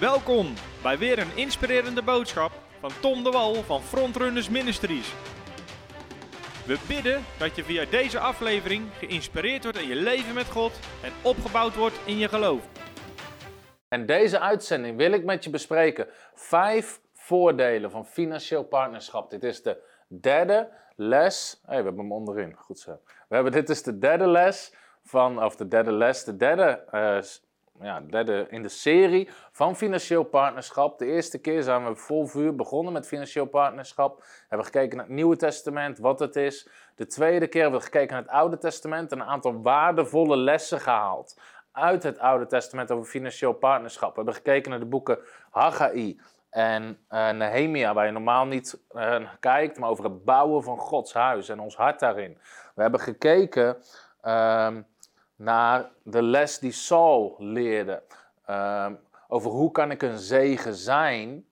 Welkom bij weer een inspirerende boodschap van Tom de Wal van Frontrunners Ministries. We bidden dat je via deze aflevering geïnspireerd wordt in je leven met God en opgebouwd wordt in je geloof. En deze uitzending wil ik met je bespreken vijf voordelen van financieel partnerschap. Dit is de derde les. Hey, we hebben hem onderin. Goed zo. We hebben, dit is de derde les van, of de derde les, de derde, uh, ja, derde in de serie van financieel partnerschap. De eerste keer zijn we vol vuur begonnen met financieel partnerschap. We hebben gekeken naar het Nieuwe Testament, wat het is. De tweede keer hebben we gekeken naar het Oude Testament en een aantal waardevolle lessen gehaald uit het Oude Testament over financieel partnerschap. We hebben gekeken naar de boeken Haggai en uh, Nehemia, waar je normaal niet uh, kijkt, maar over het bouwen van Gods huis en ons hart daarin. We hebben gekeken uh, naar de les die Saul leerde. Ehm, over hoe kan ik een zegen zijn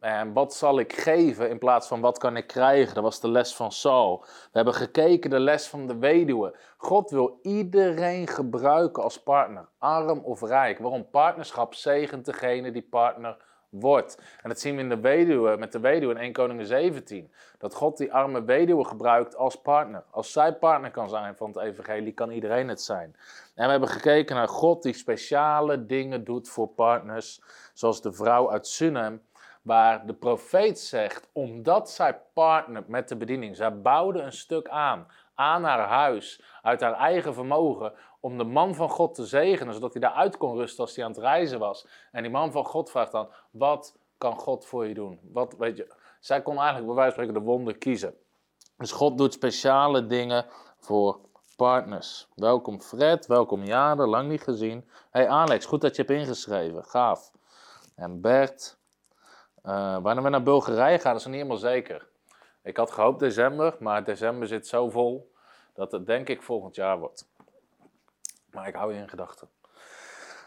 en wat zal ik geven in plaats van wat kan ik krijgen? Dat was de les van Saul. We hebben gekeken de les van de weduwe. God wil iedereen gebruiken als partner, arm of rijk. Waarom? Partnerschap zegent degene die partner En dat zien we in de weduwe, met de weduwe in 1 Koningen 17. Dat God die arme weduwe gebruikt als partner. Als zij partner kan zijn van het evangelie, kan iedereen het zijn. En we hebben gekeken naar God die speciale dingen doet voor partners. Zoals de vrouw uit Sunem waar de profeet zegt, omdat zij partnert met de bediening, zij bouwde een stuk aan, aan haar huis, uit haar eigen vermogen, om de man van God te zegenen, zodat hij daaruit kon rusten als hij aan het reizen was. En die man van God vraagt dan, wat kan God voor je doen? Wat, weet je, zij kon eigenlijk bij wijze van spreken de wonder kiezen. Dus God doet speciale dingen voor partners. Welkom Fred, welkom Jade, lang niet gezien. Hey Alex, goed dat je hebt ingeschreven, gaaf. En Bert, uh, wanneer we naar Bulgarije gaan, is nog niet helemaal zeker. Ik had gehoopt december, maar december zit zo vol dat het denk ik volgend jaar wordt. Maar ik hou je in gedachten.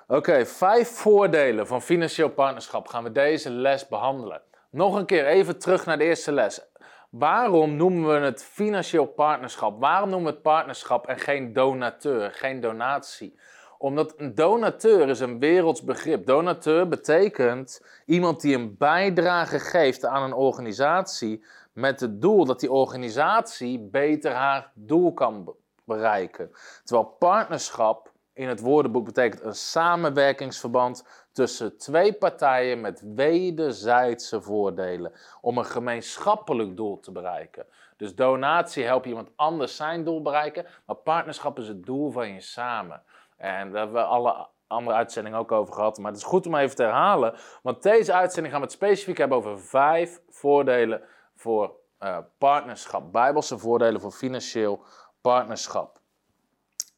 Oké, vijf voordelen van financieel partnerschap gaan we deze les behandelen. Nog een keer even terug naar de eerste les. Waarom noemen we het financieel partnerschap? Waarom noemen we het partnerschap en geen donateur, geen donatie? Omdat een donateur is een werelds begrip. Donateur betekent iemand die een bijdrage geeft aan een organisatie met het doel dat die organisatie beter haar doel kan bereiken. Terwijl partnerschap in het woordenboek betekent een samenwerkingsverband tussen twee partijen met wederzijdse voordelen om een gemeenschappelijk doel te bereiken. Dus donatie helpt iemand anders zijn doel bereiken, maar partnerschap is het doel van je samen. En daar hebben we alle andere uitzendingen ook over gehad. Maar het is goed om even te herhalen. Want deze uitzending gaan we het specifiek hebben over vijf voordelen voor uh, partnerschap. Bijbelse voordelen voor financieel partnerschap.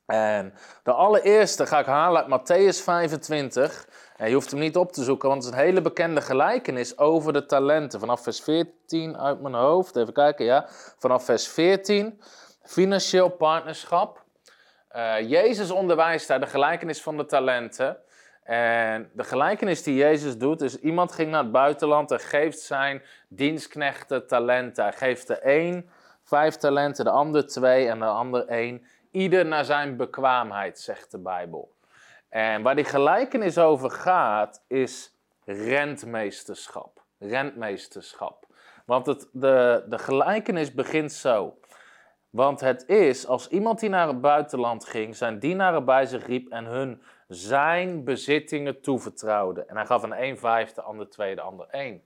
En de allereerste ga ik halen uit Matthäus 25. En je hoeft hem niet op te zoeken, want het is een hele bekende gelijkenis over de talenten. Vanaf vers 14 uit mijn hoofd. Even kijken, ja. Vanaf vers 14. Financieel partnerschap. Uh, Jezus onderwijst daar de gelijkenis van de talenten. En de gelijkenis die Jezus doet, is iemand ging naar het buitenland en geeft zijn dienstknechten talenten. Hij geeft de een vijf talenten, de ander twee en de ander één. Ieder naar zijn bekwaamheid, zegt de Bijbel. En waar die gelijkenis over gaat, is rentmeesterschap. Rentmeesterschap. Want het, de, de gelijkenis begint zo. Want het is als iemand die naar het buitenland ging, zijn dienaren bij zich riep en hun zijn bezittingen toevertrouwde. En hij gaf een een vijf, de ander twee, de ander één.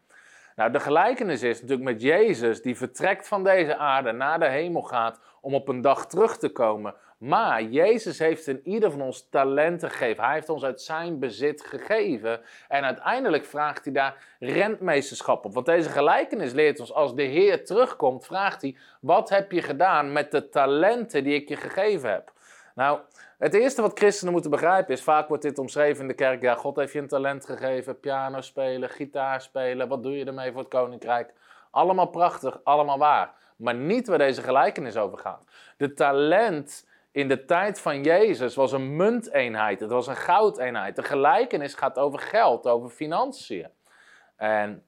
Nou, de gelijkenis is natuurlijk met Jezus, die vertrekt van deze aarde, naar de hemel gaat, om op een dag terug te komen. Maar Jezus heeft in ieder van ons talenten gegeven. Hij heeft ons uit zijn bezit gegeven. En uiteindelijk vraagt hij daar rentmeesterschap op. Want deze gelijkenis leert ons, als de Heer terugkomt, vraagt hij, wat heb je gedaan met de talenten die ik je gegeven heb? Nou, het eerste wat christenen moeten begrijpen is, vaak wordt dit omschreven in de kerk, ja, God heeft je een talent gegeven, piano spelen, gitaar spelen, wat doe je ermee voor het koninkrijk? Allemaal prachtig, allemaal waar. Maar niet waar deze gelijkenis over gaat. De talent in de tijd van Jezus was een munteenheid, het was een goudeenheid. De gelijkenis gaat over geld, over financiën. En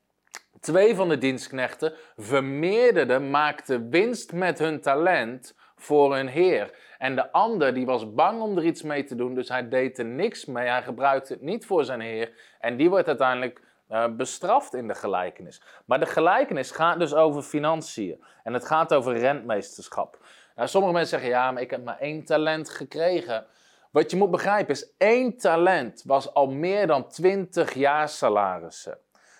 twee van de dienstknechten vermeerderden, maakten winst met hun talent voor hun heer. En de ander die was bang om er iets mee te doen, dus hij deed er niks mee. Hij gebruikte het niet voor zijn Heer. En die wordt uiteindelijk uh, bestraft in de gelijkenis. Maar de gelijkenis gaat dus over financiën. En het gaat over rentmeesterschap. Nou, sommige mensen zeggen, ja, maar ik heb maar één talent gekregen. Wat je moet begrijpen is, één talent was al meer dan 20 jaar salarissen.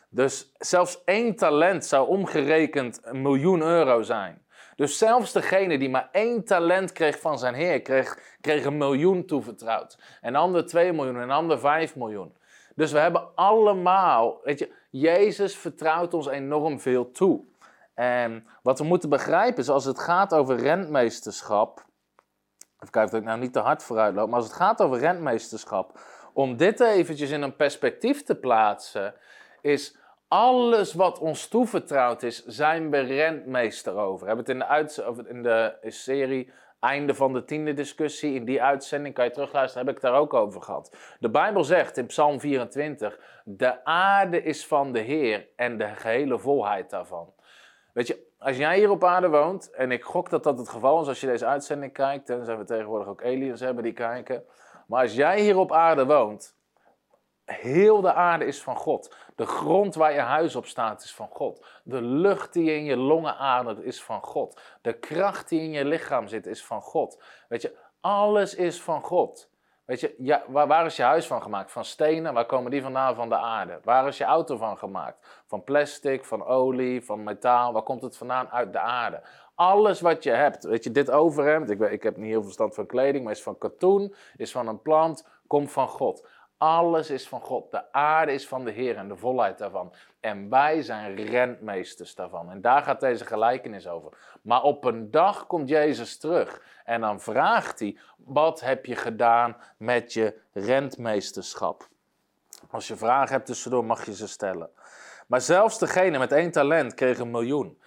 Dus zelfs één talent zou omgerekend een miljoen euro zijn. Dus zelfs degene die maar één talent kreeg van zijn heer, kreeg, kreeg een miljoen toevertrouwd. En ander 2 miljoen, en ander 5 miljoen. Dus we hebben allemaal, weet je, Jezus vertrouwt ons enorm veel toe. En wat we moeten begrijpen is, als het gaat over rentmeesterschap, even kijken of ik nou niet te hard vooruit loop, maar als het gaat over rentmeesterschap, om dit eventjes in een perspectief te plaatsen, is alles wat ons toevertrouwd is, zijn we rentmeester over. We hebben het in de, uit, in de serie einde van de tiende discussie, in die uitzending, kan je terugluisteren, heb ik het daar ook over gehad. De Bijbel zegt in Psalm 24, de aarde is van de Heer en de gehele volheid daarvan. Weet je, als jij hier op aarde woont, en ik gok dat dat het geval is als je deze uitzending kijkt, en zijn we tegenwoordig ook aliens hebben die kijken. Maar als jij hier op aarde woont, heel de aarde is van God. De grond waar je huis op staat is van God. De lucht die in je longen ademt is van God. De kracht die in je lichaam zit is van God. Weet je, alles is van God. Weet je, ja, waar, waar, is je huis van gemaakt? Van stenen? Waar komen die vandaan? Van de aarde. Waar is je auto van gemaakt? Van plastic, van olie, van metaal. Waar komt het vandaan? Uit de aarde. Alles wat je hebt, weet je, dit overhemd, ik, ik heb niet heel veel verstand van kleding, maar is van katoen, is van een plant, komt van God. Alles is van God. De aarde is van de Heer en de volheid daarvan. En wij zijn rentmeesters daarvan. En daar gaat deze gelijkenis over. Maar op een dag komt Jezus terug. En dan vraagt hij: Wat heb je gedaan met je rentmeesterschap? Als je vragen hebt tussendoor, mag je ze stellen. Maar zelfs degene met één talent kreeg een miljoen.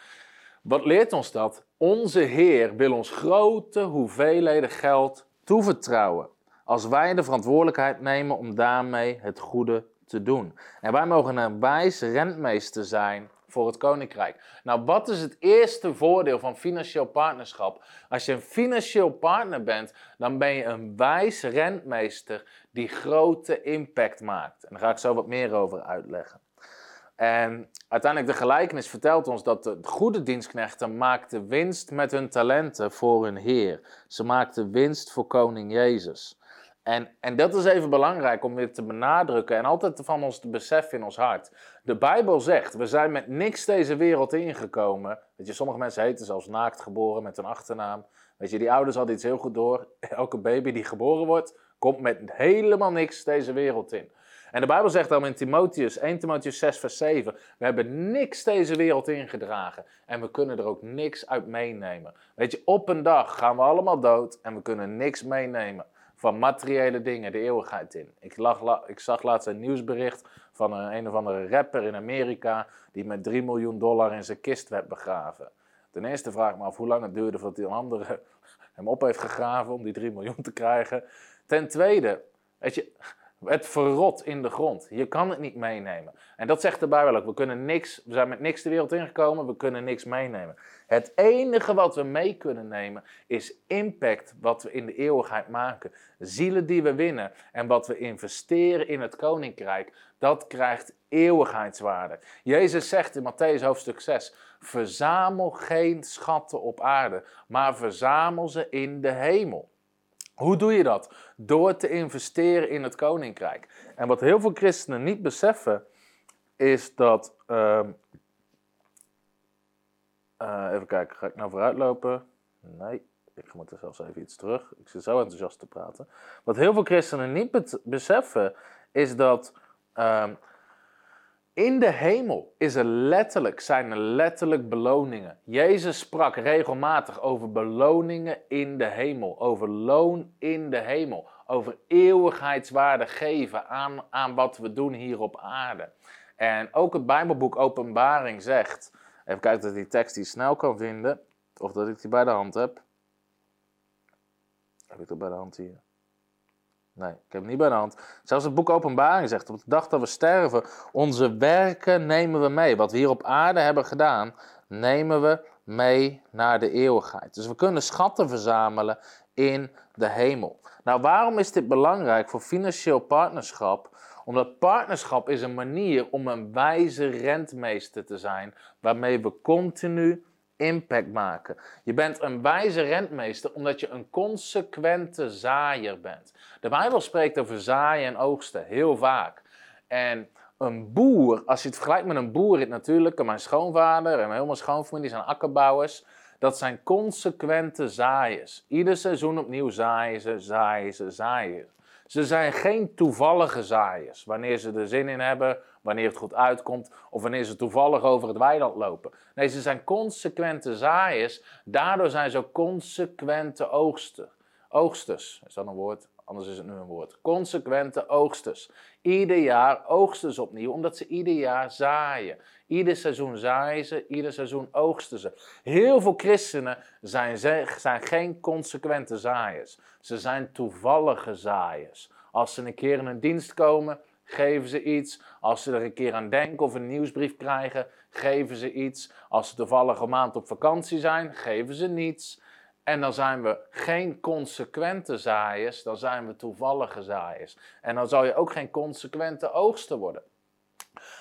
Wat leert ons dat? Onze Heer wil ons grote hoeveelheden geld toevertrouwen als wij de verantwoordelijkheid nemen om daarmee het goede te doen. En wij mogen een wijs rentmeester zijn voor het koninkrijk. Nou, wat is het eerste voordeel van financieel partnerschap? Als je een financieel partner bent, dan ben je een wijs rentmeester die grote impact maakt. En daar ga ik zo wat meer over uitleggen. En uiteindelijk de gelijkenis vertelt ons dat de goede dienstknechten maakten winst met hun talenten voor hun Heer. Ze maakten winst voor koning Jezus. En, en dat is even belangrijk om weer te benadrukken en altijd van ons te beseffen in ons hart. De Bijbel zegt, we zijn met niks deze wereld ingekomen. Weet je, sommige mensen heten zelfs naakt geboren met een achternaam. Weet je, die ouders hadden iets heel goed door. Elke baby die geboren wordt, komt met helemaal niks deze wereld in. En de Bijbel zegt dan in Timotheus, 1 Timotheus 6 vers 7, we hebben niks deze wereld ingedragen en we kunnen er ook niks uit meenemen. Weet je, op een dag gaan we allemaal dood en we kunnen niks meenemen van materiële dingen de eeuwigheid in. Ik, lag, ik zag laatst een nieuwsbericht van een, een of andere rapper in Amerika die met 3 miljoen dollar in zijn kist werd begraven. Ten eerste vraag ik me af hoe lang het duurde voordat die andere hem op heeft gegraven om die 3 miljoen te krijgen. Ten tweede, weet je, het verrot in de grond. Je kan het niet meenemen. En dat zegt de Bijbel ook. We, kunnen niks, we zijn met niks de wereld ingekomen, we kunnen niks meenemen. Het enige wat we mee kunnen nemen is impact wat we in de eeuwigheid maken. Zielen die we winnen en wat we investeren in het koninkrijk, dat krijgt eeuwigheidswaarde. Jezus zegt in Matthäus hoofdstuk 6: Verzamel geen schatten op aarde, maar verzamel ze in de hemel. Hoe doe je dat? Door te investeren in het koninkrijk. En wat heel veel christenen niet beseffen, is dat. Ehm, uh, even kijken, ga ik nou vooruitlopen? Nee, ik moet er zelfs even iets terug. Ik zit zo enthousiast te praten. Wat heel veel christenen niet beseffen, is dat uh, in de hemel is er letterlijk, zijn er letterlijk beloningen. Jezus sprak regelmatig over beloningen in de hemel, over loon in de hemel, over eeuwigheidswaarde geven aan, aan wat we doen hier op aarde. En ook het Bijbelboek Openbaring zegt Even kijken dat ik die tekst die snel kan vinden. Of dat ik die bij de hand heb. Heb ik dat bij de hand hier? Nee, ik heb het niet bij de hand. Zelfs het boek Openbaring zegt, op de dag dat we sterven, onze werken nemen we mee. Wat we hier op aarde hebben gedaan, nemen we mee naar de eeuwigheid. Dus we kunnen schatten verzamelen in de hemel. Nou, waarom is dit belangrijk voor financieel partnerschap? Omdat partnerschap is een manier om een wijze rentmeester te zijn, waarmee we continu impact maken. Je bent een wijze rentmeester omdat je een consequente zaaier bent. De Bijbel spreekt over zaaien en oogsten heel vaak. En een boer, als je het vergelijkt met een boer in het natuurlijke, mijn schoonvader en helemaal schoonfamilie zijn akkerbouwers. Dat zijn consequente zaaiers. Ieder seizoen opnieuw zaaien ze, zaaien ze, zaaien. Ze zijn geen toevallige zaaiers. Wanneer ze er zin in hebben, wanneer het goed uitkomt of wanneer ze toevallig over het weiland lopen. Nee, ze zijn consequente zaaiers. Daardoor zijn ze consequente oogsten. Oogsters, is dat een woord? Anders is het nu een woord. Consequente oogsters. Ieder jaar oogsten ze opnieuw, omdat ze ieder jaar zaaien. Ieder seizoen zaaien ze, ieder seizoen oogsten ze. Heel veel christenen zijn, zijn geen consequente zaaiers. Ze zijn toevallige zaaiers. Als ze een keer in een dienst komen, geven ze iets. Als ze er een keer aan denken of een nieuwsbrief krijgen, geven ze iets. Als ze toevallig een maand op vakantie zijn, geven ze niets. En dan zijn we geen consequente zaaiers, dan zijn we toevallige zaaiers. En dan zal je ook geen consequente oogsten worden.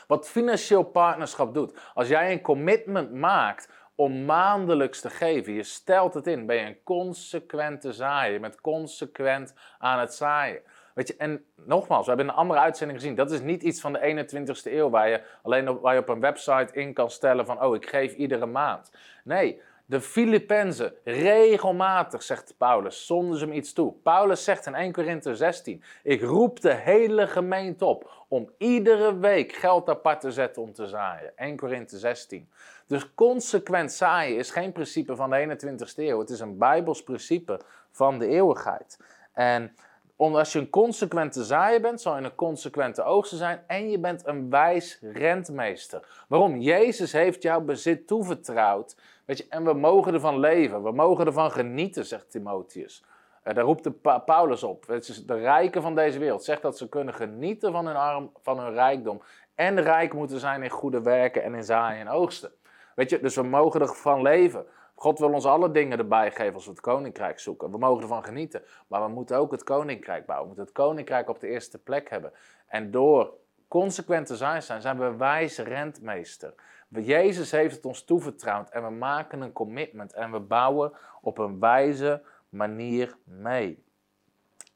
Wat financieel partnerschap doet, als jij een commitment maakt om maandelijks te geven, je stelt het in, ben je een consequente zaaier. Je bent consequent aan het zaaien. Weet je, en nogmaals, we hebben een andere uitzending gezien. Dat is niet iets van de 21ste eeuw waar je alleen op, waar je op een website in kan stellen van, oh, ik geef iedere maand. Nee, de Filippenzen, regelmatig, zegt Paulus, zonden ze hem iets toe. Paulus zegt in 1 Korinther 16, ik roep de hele gemeente op om iedere week geld apart te zetten om te zaaien. 1 Korinther 16. Dus consequent zaaien is geen principe van de 21ste eeuw, het is een bijbels principe van de eeuwigheid. En als je een consequente zaaier bent, zal je een consequente oogster zijn en je bent een wijs rentmeester. Waarom? Jezus heeft jouw bezit toevertrouwd. Weet je, en we mogen ervan leven, we mogen ervan genieten, zegt Timotheus. Uh, daar roept de Paulus op. De rijken van deze wereld zegt dat ze kunnen genieten van hun, arm, van hun rijkdom. En rijk moeten zijn in goede werken en in zaaien en oogsten. Weet je, dus we mogen ervan leven. God wil ons alle dingen erbij geven als we het koninkrijk zoeken. We mogen ervan genieten. Maar we moeten ook het koninkrijk bouwen. We moeten het koninkrijk op de eerste plek hebben. En door consequent te zijn, zijn we wijze rentmeester. Jezus heeft het ons toevertrouwd en we maken een commitment en we bouwen op een wijze manier mee.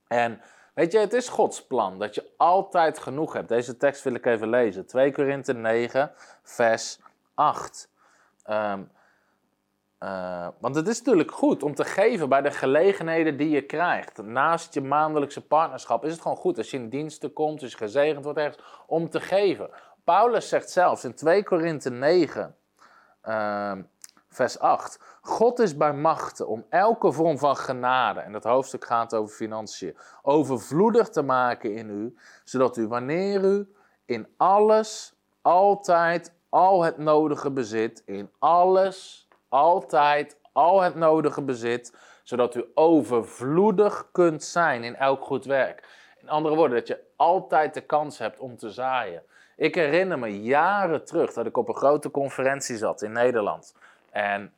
En weet je, het is Gods plan dat je altijd genoeg hebt. Deze tekst wil ik even lezen. 2 Korinthe 9, vers 8. Um, uh, want het is natuurlijk goed om te geven bij de gelegenheden die je krijgt. Naast je maandelijkse partnerschap is het gewoon goed als je in diensten komt, als je gezegend wordt ergens, om te geven. Paulus zegt zelfs in 2 Korinthe 9, uh, vers 8: God is bij machten om elke vorm van genade, en dat hoofdstuk gaat over financiën, overvloedig te maken in u, zodat u wanneer u in alles, altijd, al het nodige bezit, in alles altijd al het nodige bezit, zodat u overvloedig kunt zijn in elk goed werk. In andere woorden, dat je altijd de kans hebt om te zaaien. Ik herinner me jaren terug dat ik op een grote conferentie zat in Nederland. En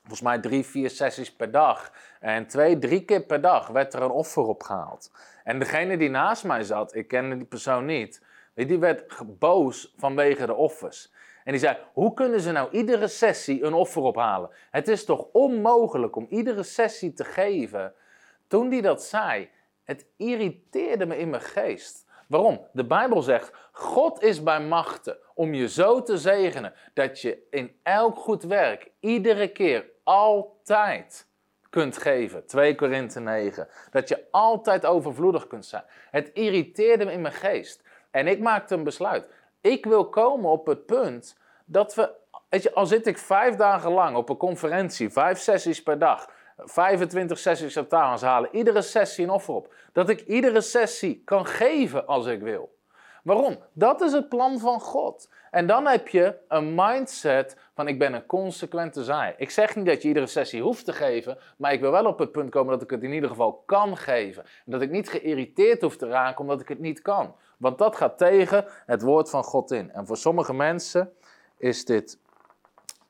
volgens mij drie, vier sessies per dag. En twee, drie keer per dag werd er een offer opgehaald. En degene die naast mij zat, ik kende die persoon niet, die werd boos vanwege de offers. En die zei: Hoe kunnen ze nou iedere sessie een offer ophalen? Het is toch onmogelijk om iedere sessie te geven? Toen die dat zei, het irriteerde me in mijn geest. Waarom? De Bijbel zegt: God is bij machten om je zo te zegenen dat je in elk goed werk, iedere keer, altijd kunt geven. 2 Korinthe 9. Dat je altijd overvloedig kunt zijn. Het irriteerde me in mijn geest. En ik maakte een besluit. Ik wil komen op het punt dat we, weet je, al zit ik vijf dagen lang op een conferentie, vijf sessies per dag, 25 sessies op tafel halen, iedere sessie een offer op, dat ik iedere sessie kan geven als ik wil. Waarom? Dat is het plan van God. En dan heb je een mindset van ik ben een consequente zaaier. Ik zeg niet dat je iedere sessie hoeft te geven, maar ik wil wel op het punt komen dat ik het in ieder geval kan geven. En dat ik niet geïrriteerd hoef te raken omdat ik het niet kan. Want dat gaat tegen het woord van God in. En voor sommige mensen is dit,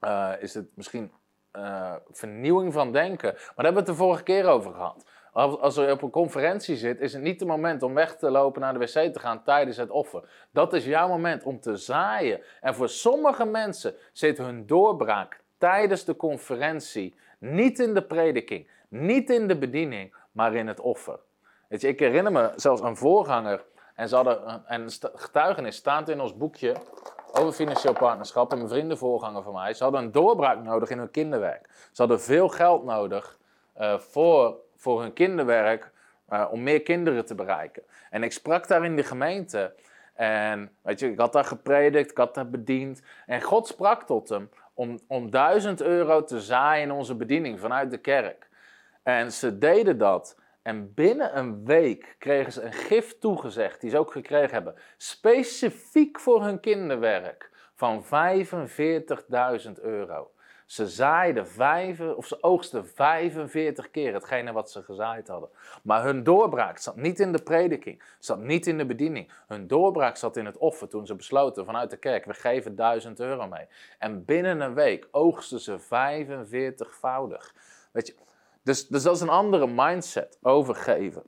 uh, is dit misschien eh, vernieuwing van denken. Maar daar hebben we het de vorige keer over gehad. Als, je op een conferentie zit, is het niet het moment om weg te lopen naar de wc te gaan tijdens het offer. Dat is jouw moment om te zaaien. En voor sommige mensen zit hun doorbraak tijdens de conferentie niet in de prediking, niet in de bediening, maar in het offer. Weet je, ik herinner me zelfs een voorganger en, ze hadden, en getuigenis staat in ons boekje over financieel partnerschap. En mijn vrienden voorganger van mij, ze hadden een doorbraak nodig in hun kinderwerk. Ze hadden veel geld nodig uh, voor, voor hun kinderwerk uh, om meer kinderen te bereiken. En ik sprak daar in de gemeente en weet je, ik had daar gepredikt, ik had daar bediend. En God sprak tot hem om, om duizend euro te zaaien in onze bediening vanuit de kerk. En ze deden dat. En binnen een week kregen ze een gift toegezegd, die ze ook gekregen hebben, specifiek voor hun kinderwerk, van 45.000 euro. Ze zaaiden vijf, of ze oogsten 45 keer hetgene wat ze gezaaid hadden. Maar hun doorbraak zat niet in de prediking, zat niet in de bediening. Hun doorbraak zat in het offer toen ze besloten vanuit de kerk, we geven 1000 euro mee. En binnen een week oogsten ze 45voudig. Weet je, dus, dus dat is een andere mindset, overgeven.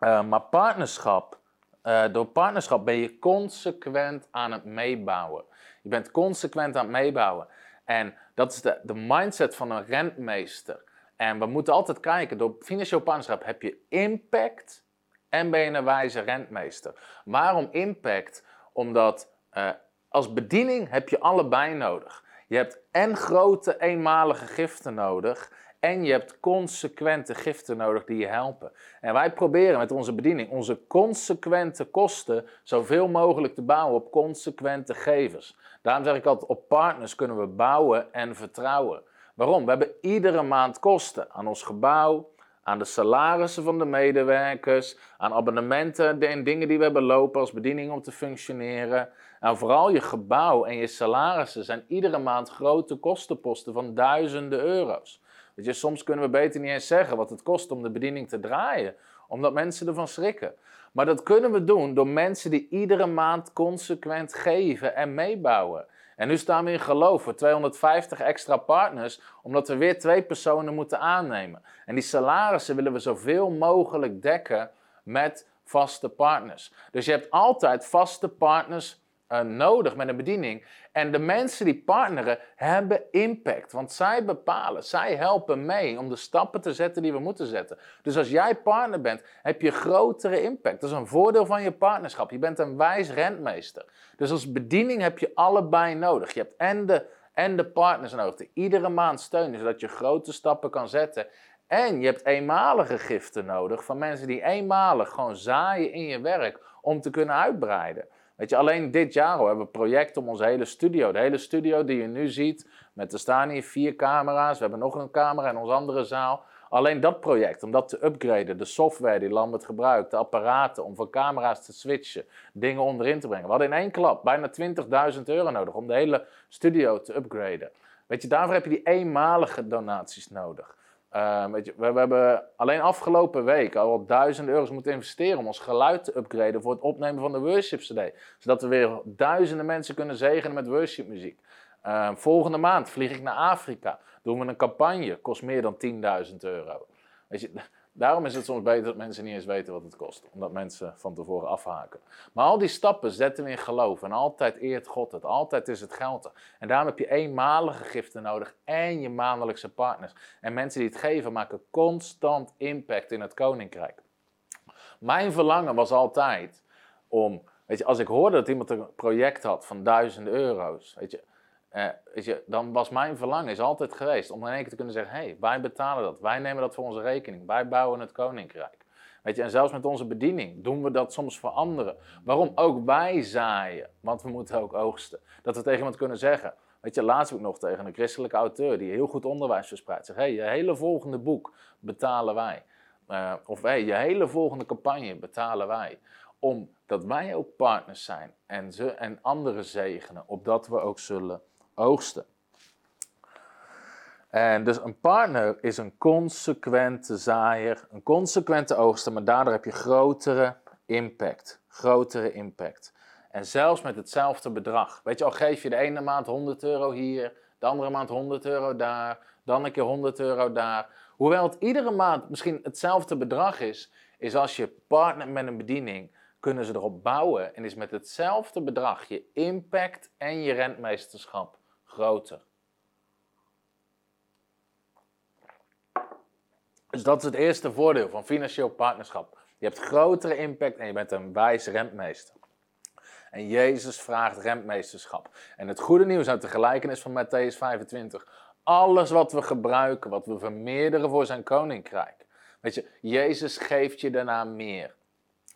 Uh, maar partnerschap, uh, door partnerschap ben je consequent aan het meebouwen. Je bent consequent aan het meebouwen. En dat is de, de mindset van een rentmeester. En we moeten altijd kijken, door financieel partnerschap heb je impact en ben je een wijze rentmeester. Waarom impact? Omdat uh, als bediening heb je allebei nodig. Je hebt en grote eenmalige giften nodig en je hebt consequente giften nodig die je helpen. En wij proberen met onze bediening onze consequente kosten zoveel mogelijk te bouwen op consequente gevers. Daarom zeg ik altijd, op partners kunnen we bouwen en vertrouwen. Waarom? We hebben iedere maand kosten aan ons gebouw, aan de salarissen van de medewerkers, aan abonnementen en dingen die we hebben lopen als bediening om te functioneren. En vooral je gebouw en je salarissen zijn iedere maand grote kostenposten van duizenden euro's. Weet soms kunnen we beter niet eens zeggen wat het kost om de bediening te draaien, omdat mensen ervan schrikken. Maar dat kunnen we doen door mensen die iedere maand consequent geven en meebouwen. En nu staan we in geloof voor 250 extra partners, omdat we weer twee personen moeten aannemen. En die salarissen willen we zoveel mogelijk dekken met vaste partners. Dus je hebt altijd vaste partners uh, nodig met een bediening. En de mensen die partneren hebben impact, want zij bepalen, zij helpen mee om de stappen te zetten die we moeten zetten. Dus als jij partner bent, heb je grotere impact. Dat is een voordeel van je partnerschap. Je bent een wijs rentmeester. Dus als bediening heb je allebei nodig. Je hebt en de, en de partners nodig die iedere maand steunen, zodat je grote stappen kan zetten. En je hebt eenmalige giften nodig van mensen die eenmalig gewoon zaaien in je werk om te kunnen uitbreiden. Weet je, alleen dit jaar al hebben we project om onze hele studio. De hele studio die je nu ziet, met er staan hier vier camera's. We hebben nog een camera in onze andere zaal. Alleen dat project, om dat te upgraden, de software die Lambert gebruikt, de apparaten om van camera's te switchen, dingen onderin te brengen. We hadden in één klap bijna 20.000 euro nodig om de hele studio te upgraden. Weet je, daarvoor heb je die eenmalige donaties nodig. Uh, weet je, we, we, hebben alleen afgelopen week al duizenden euro's moeten investeren om ons geluid te upgraden voor het opnemen van de worship CD. Zodat we weer duizenden mensen kunnen zegenen met worshipmuziek. Uh, volgende maand vlieg ik naar Afrika. Doen we een campagne, kost meer dan 10.000 euro. Weet je, Daarom is het soms beter dat mensen niet eens weten wat het kost. Omdat mensen van tevoren afhaken. Maar al die stappen zetten we in geloof. En altijd eert God het. Altijd is het geld. En daarom heb je eenmalige giften nodig. En je maandelijkse partners. En mensen die het geven maken constant impact in het koninkrijk. Mijn verlangen was altijd om. Weet je, als ik hoorde dat iemand een project had van duizenden euro's. Weet je, je, dan was mijn verlangen is altijd geweest om in één keer te kunnen zeggen: hé, hey, wij betalen dat, wij nemen dat voor onze rekening, wij bouwen het koninkrijk. Weet je, en zelfs met onze bediening doen we dat soms voor anderen. Waarom? Ook wij zaaien, want we moeten ook oogsten. Dat we tegen iemand kunnen zeggen. Weet je, laatst ook nog tegen een christelijke auteur die heel goed onderwijs verspreidt. Zeg, hé, hey, je hele volgende boek betalen wij. Uh, of hé, hey, je hele volgende campagne betalen wij. Omdat wij ook partners zijn en, ze, en anderen zegenen, opdat we ook zullen oogsten. En dus een partner is een consequente zaaier, een consequente oogster, maar daardoor heb je grotere impact. Grotere impact. En zelfs met hetzelfde bedrag. Weet je, al geef je de ene maand 100 euro hier, de andere maand 100 euro daar, dan een keer 100 euro daar. Hoewel het iedere maand misschien hetzelfde bedrag is, is als je partnert met een bediening, kunnen ze erop bouwen en is met hetzelfde bedrag je impact en je rentmeesterschap groter. Dus dat is het eerste voordeel van financieel partnerschap. Je hebt grotere impact en je bent een wijs rentmeester. En Jezus vraagt rentmeesterschap. En het goede nieuws uit de gelijkenis van Matthäus 25. Alles wat we gebruiken, wat we vermeerderen voor zijn koninkrijk. Weet je, Jezus geeft je daarna meer.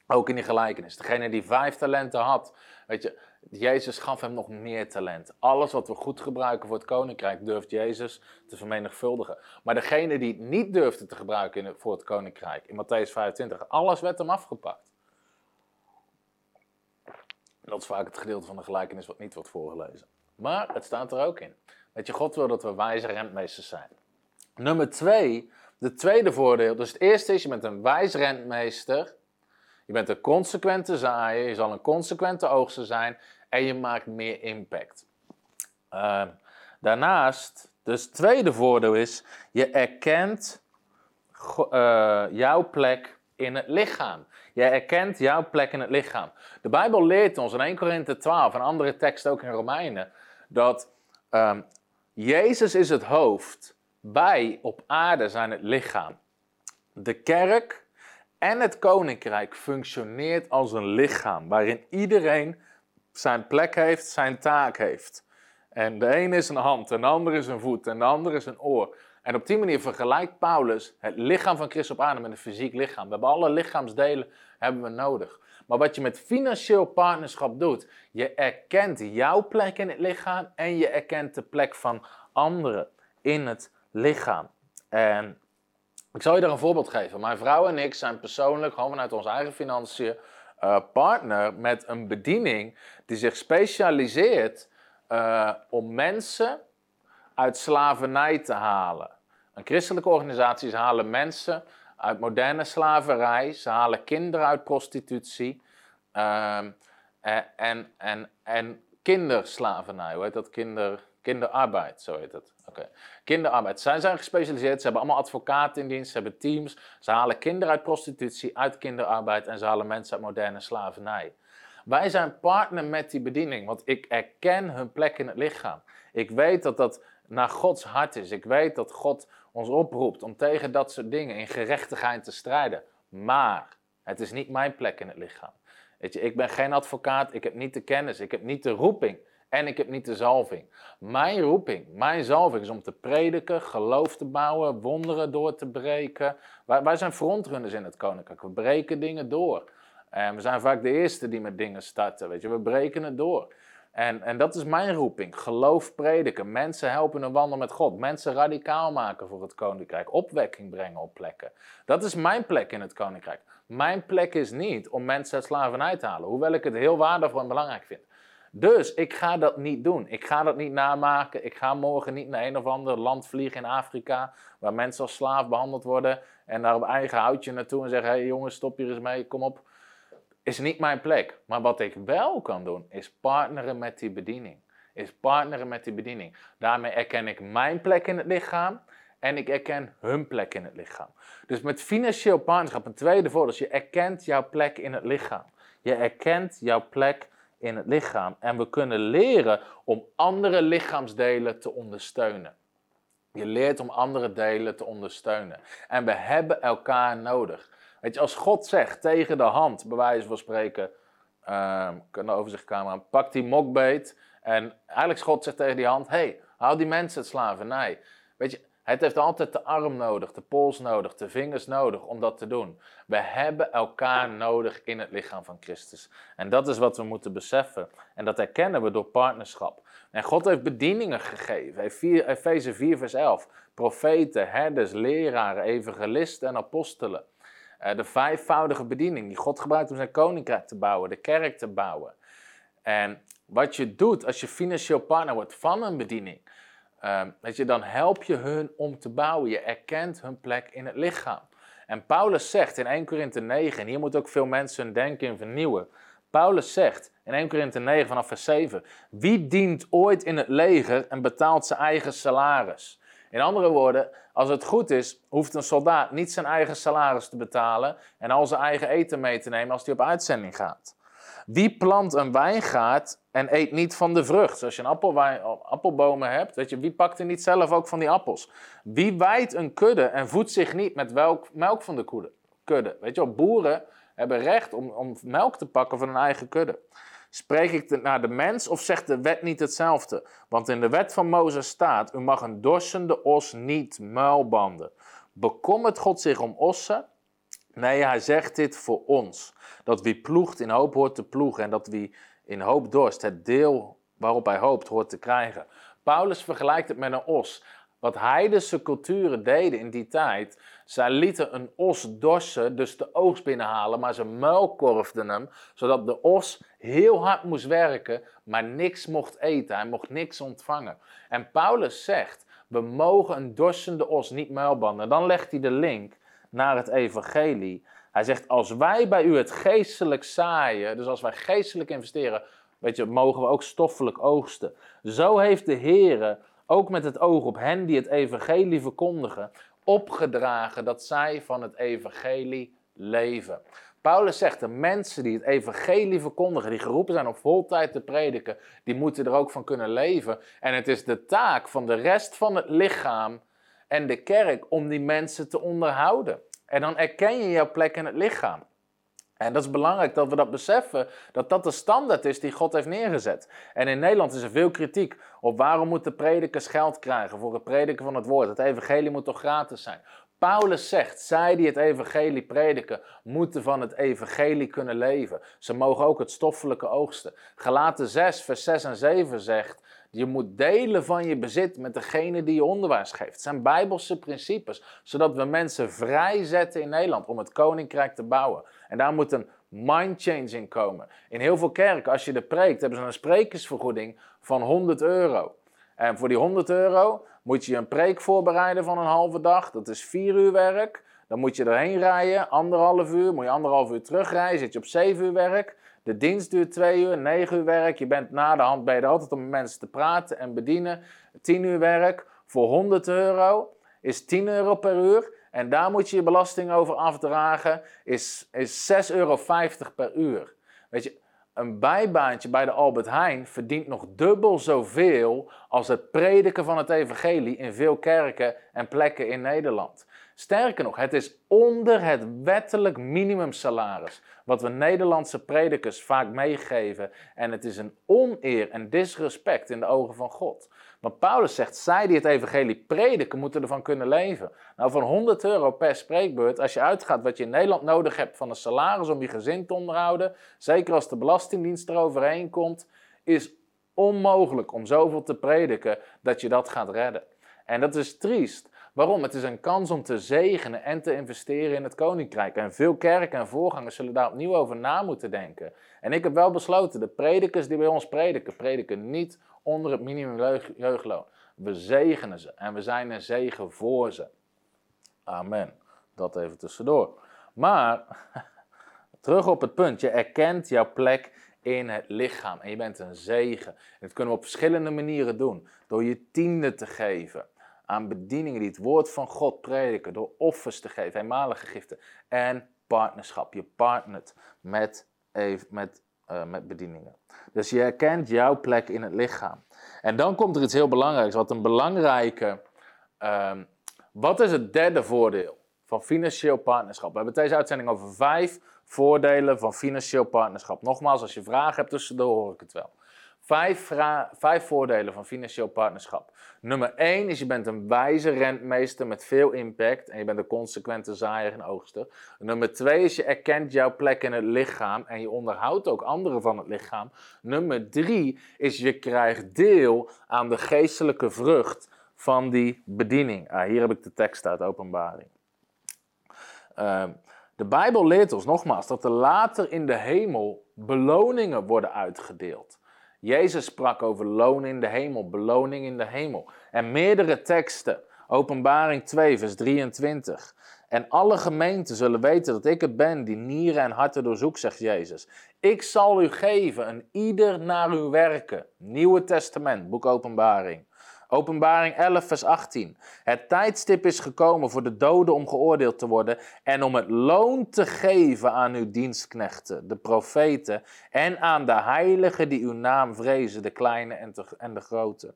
Ook in die gelijkenis. Degene die vijf talenten had, weet je, Jezus gaf hem nog meer talent. Alles wat we goed gebruiken voor het koninkrijk durft Jezus te vermenigvuldigen. Maar degene die het niet durfde te gebruiken voor het koninkrijk, in Matthäus 25, alles werd hem afgepakt. Dat is vaak het gedeelte van de gelijkenis wat niet wordt voorgelezen. Maar het staat er ook in. Weet je, God wil dat we wijze rentmeesters zijn. Nummer twee, de tweede voordeel. Dus het eerste is, je bent een wijs rentmeester. Je bent een consequente zaaier, je zal een consequente oogster zijn en je maakt meer impact. Uh, daarnaast, dus tweede voordeel is, je erkent uh, jouw plek in het lichaam. Je erkent jouw plek in het lichaam. De Bijbel leert ons in 1 Korinthe 12 en andere teksten ook in Romeinen dat um, Jezus is het hoofd, wij op aarde zijn het lichaam. De kerk en het koninkrijk functioneert als een lichaam waarin iedereen zijn plek heeft, zijn taak heeft. En de een is een hand, en de ander is een voet, en de ander is een oor. En op die manier vergelijkt Paulus het lichaam van Christus op aarde met een fysiek lichaam. We hebben alle lichaamsdelen hebben we nodig. Maar wat je met financieel partnerschap doet, je erkent jouw plek in het lichaam en je erkent de plek van anderen in het lichaam. En ik zal je daar een voorbeeld geven. Mijn vrouw en ik zijn persoonlijk, gewoon vanuit onze eigen financiën, uh, partner met een bediening die zich specialiseert uh, om mensen uit slavernij te halen. Een christelijke organisatie halen mensen uit moderne slaverij, ze halen kinderen uit prostitutie uh, en, en, en kinderslavernij, hoe heet dat? Kinder, kinderarbeid, zo heet het. Kinderarbeid. Zij zijn gespecialiseerd, ze hebben allemaal advocaten in dienst, ze hebben teams. Ze halen kinderen uit prostitutie, uit kinderarbeid en ze halen mensen uit moderne slavernij. Wij zijn partner met die bediening, want ik erken hun plek in het lichaam. Ik weet dat dat naar Gods hart is. Ik weet dat God ons oproept om tegen dat soort dingen in gerechtigheid te strijden. Maar het is niet mijn plek in het lichaam. Weet je, ik ben geen advocaat, ik heb niet de kennis, ik heb niet de roeping en ik heb niet de zalving. Mijn roeping, mijn zalving is om te prediken, geloof te bouwen, wonderen door te breken. Wij, wij zijn frontrunners in het koninkrijk. We breken dingen door. En we zijn vaak de eerste die met dingen starten. Weet je, we breken het door. En, en dat is mijn roeping. Geloof prediken. Mensen helpen een wandel met God. Mensen radicaal maken voor het koninkrijk. Opwekking brengen op plekken. Dat is mijn plek in het koninkrijk. Mijn plek is niet om mensen uit slavernij te halen. Hoewel ik het heel waardevol en belangrijk vind. Dus ik ga dat niet doen. Ik ga dat niet namaken. Ik ga morgen niet naar een of ander land vliegen in Afrika. Waar mensen als slaaf behandeld worden. En daar op eigen houtje naartoe en zeggen: hé hey jongens, stop hier eens mee. Kom op is niet mijn plek. Maar wat ik wel kan doen, is partneren met die bediening. Is partneren met die bediening. Daarmee erken ik mijn plek in het lichaam en ik erken hun plek in het lichaam. Dus met financieel partnerschap, een tweede voordeel, je erkent jouw plek in het lichaam. Je erkent jouw plek in het lichaam. En we kunnen leren om andere lichaamsdelen te ondersteunen. Je leert om andere delen te ondersteunen. En we hebben elkaar nodig. Weet je, als God zegt tegen de hand, bij wijze van spreken, uh, kunnen overzichtcamera, pak die mokbeet. En eigenlijk God zegt tegen die hand, hey, hou die mensen het slavernij. Weet je, het heeft altijd de arm nodig, de pols nodig, de vingers nodig om dat te doen. We hebben elkaar nodig in het lichaam van Christus. En dat is wat we moeten beseffen. En dat erkennen we door partnerschap. En God heeft bedieningen gegeven. Efeze 4, vers 11. Profeten, herders, leraren, evangelisten en apostelen. Uh, de vijfvoudige bediening die God gebruikt om zijn koninkrijk te bouwen, de kerk te bouwen. En wat je doet als je financieel partner wordt van een bediening, uh, weet je, dan help je hun om te bouwen. Je erkent hun plek in het lichaam. En Paulus zegt in 1 Korinthe 9, en hier moeten ook veel mensen hun denken in vernieuwen. Paulus zegt in 1 Korinthe 9 vanaf vers 7: Wie dient ooit in het leger en betaalt zijn eigen salaris? In andere woorden, als het goed is, hoeft een soldaat niet zijn eigen salaris te betalen en al zijn eigen eten mee te nemen als hij op uitzending gaat. Wie plant een wijngaard en eet niet van de vrucht? Als je een appelbomen hebt, weet je, wie pakt er niet zelf ook van die appels? Wie wijdt een kudde en voedt zich niet met welk, melk van de kudde? Weet je wel, boeren hebben recht om, om melk te pakken van hun eigen kudde. Spreek ik naar de mens of zegt de wet niet hetzelfde? Want in de wet van Mozes staat: U mag een dorsende os niet muilbanden. Bekommert God zich om ossen? Nee, hij zegt dit voor ons. Dat wie ploegt in hoop hoort te ploegen en dat wie in hoop dorst het deel waarop hij hoopt hoort te krijgen. Paulus vergelijkt het met een os. Wat heidense culturen deden in die tijd, zij lieten een os dorsen, dus de oogst binnenhalen, maar ze muilkorfden hem, zodat de os heel hard moest werken, maar niks mocht eten, hij mocht niks ontvangen. En Paulus zegt, we mogen een dorsende os niet muilbanden. Dan legt hij de link naar het evangelie. Hij zegt, als wij bij u het geestelijk zaaien, dus als wij geestelijk investeren, weet je, mogen we ook stoffelijk oogsten. Zo heeft de Heer, ook met het oog op hen die het evangelie verkondigen, opgedragen dat zij van het evangelie leven. Paulus zegt, de mensen die het evangelie verkondigen, die geroepen zijn om voltijd te prediken, die moeten er ook van kunnen leven. En het is de taak van de rest van het lichaam en de kerk om die mensen te onderhouden. En dan erken je jouw plek in het lichaam. En dat is belangrijk dat we dat beseffen, dat dat de standaard is die God heeft neergezet. En in Nederland is er veel kritiek op waarom moeten predikers geld krijgen voor het prediken van het woord. Het evangelie moet toch gratis zijn. Paulus zegt, zij die het evangelie prediken, moeten van het evangelie kunnen leven. Ze mogen ook het stoffelijke oogsten. Galaten 6, vers 6 en 7 zegt, je moet delen van je bezit met degene die je onderwijs geeft. Het zijn bijbelse principes, zodat we mensen vrijzetten in Nederland om het koninkrijk te bouwen. En daar moet een mind change in komen. In heel veel kerken, als je er preekt, hebben ze een sprekersvergoeding van 100 euro. En voor die 100 euro moet je een preek voorbereiden van een halve dag. Dat is vier uur werk. Dan moet je erheen rijden, anderhalf uur. Moet je anderhalf uur terugrijden, zit je op zeven uur werk. De dienst duurt twee uur, negen uur werk. Je bent na de hand bij altijd om mensen te praten en bedienen. Tien uur werk voor 100 euro is 10 euro per uur. En daar moet je je belasting over afdragen, is, is 6,50 euro per uur. Weet je, een bijbaantje bij de Albert Heijn verdient nog dubbel zoveel als het prediken van het evangelie in veel kerken en plekken in Nederland. Sterker nog, het is onder het wettelijk minimumsalaris wat we Nederlandse predikers vaak meegeven. En het is een oneer en disrespect in de ogen van God. Want Paulus zegt, zij die het evangelie prediken, moeten ervan kunnen leven. Nou, van 100 euro per spreekbeurt, als je uitgaat wat je in Nederland nodig hebt van een salaris om je gezin te onderhouden, zeker als de Belastingdienst eroverheen komt, is onmogelijk om zoveel te prediken dat je dat gaat redden. En dat is triest, Waarom? Het is een kans om te zegenen en te investeren in het koninkrijk. En veel kerken en voorgangers zullen daar opnieuw over na moeten denken. En ik heb wel besloten, de predikers die bij ons prediken, prediken niet onder het minimum jeugdloon. We zegenen ze en we zijn een zegen voor ze. Amen. Dat even tussendoor. Maar, terug op het punt, je erkent jouw plek in het lichaam en je bent een zegen. En dat kunnen we op verschillende manieren doen. Door je tiende te geven aan bedieningen die het woord van God prediken, door offers te geven, eenmalige giften en partnerschap. Je partnert met, met, uh, met bedieningen. Dus je herkent jouw plek in het lichaam. En dan komt er iets heel belangrijks, wat een belangrijke. Um, wat is het derde voordeel van financieel partnerschap? We hebben deze uitzending over vijf voordelen van financieel partnerschap. Nogmaals, als je vragen hebt tussendoor, hoor ik het wel. Vijf, vijf voordelen van financieel partnerschap. Nummer 1 is je bent een wijze rentmeester met veel impact en je bent een consequente zaaier en oogster. Nummer 2 is je erkent jouw plek in het lichaam en je onderhoudt ook anderen van het lichaam. Nummer 3 is je krijgt deel aan de geestelijke vrucht van die bediening. Ah, hier heb ik de tekst uit openbaring. Uh, de Bijbel leert ons nogmaals dat er later in de hemel beloningen worden uitgedeeld. Jezus sprak over loon in de hemel, beloning in de hemel. En meerdere teksten Openbaring 2, vers 23. En alle gemeenten zullen weten dat ik het ben die nieren en harten doorzoekt, zegt Jezus. Ik zal u geven, een ieder naar uw werken. Nieuwe Testament, boek Openbaring. Openbaring 11, vers 18. Het tijdstip is gekomen voor de doden om geoordeeld te worden en om het loon te geven aan uw dienstknechten, de profeten, en aan de heiligen die uw naam vrezen, de kleine en de, grote.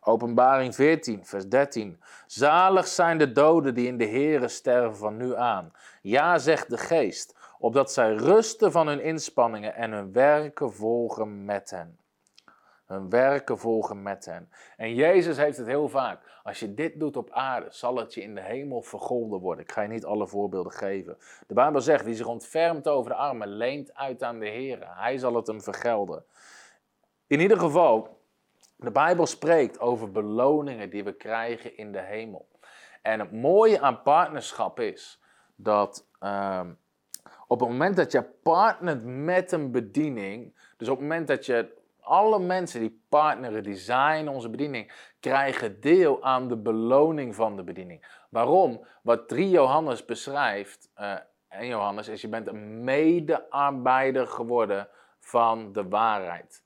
Openbaring 14, vers 13. Zalig zijn de doden die in de Here sterven van nu aan. Ja, zegt de geest, opdat zij rusten van hun inspanningen en hun werken volgen met hen. Hun werken volgen met hen. En Jezus heeft het heel vaak. Als je dit doet op aarde, zal het je in de hemel vergolden worden. Ik ga je niet alle voorbeelden geven. De Bijbel zegt, wie zich ontfermt over de armen, leent uit aan de Heer. Hij zal het hem vergelden. In ieder geval, de Bijbel spreekt over beloningen die we krijgen in de hemel. En het mooie aan partnerschap is dat ehm, op het moment dat je partnert met een bediening, dus op het moment dat je alle mensen die partneren, die zijn onze bediening, krijgen deel aan de beloning van de bediening. Waarom? Wat 3 Johannes beschrijft, uh, en Johannes, is je bent een medearbeider geworden van de waarheid.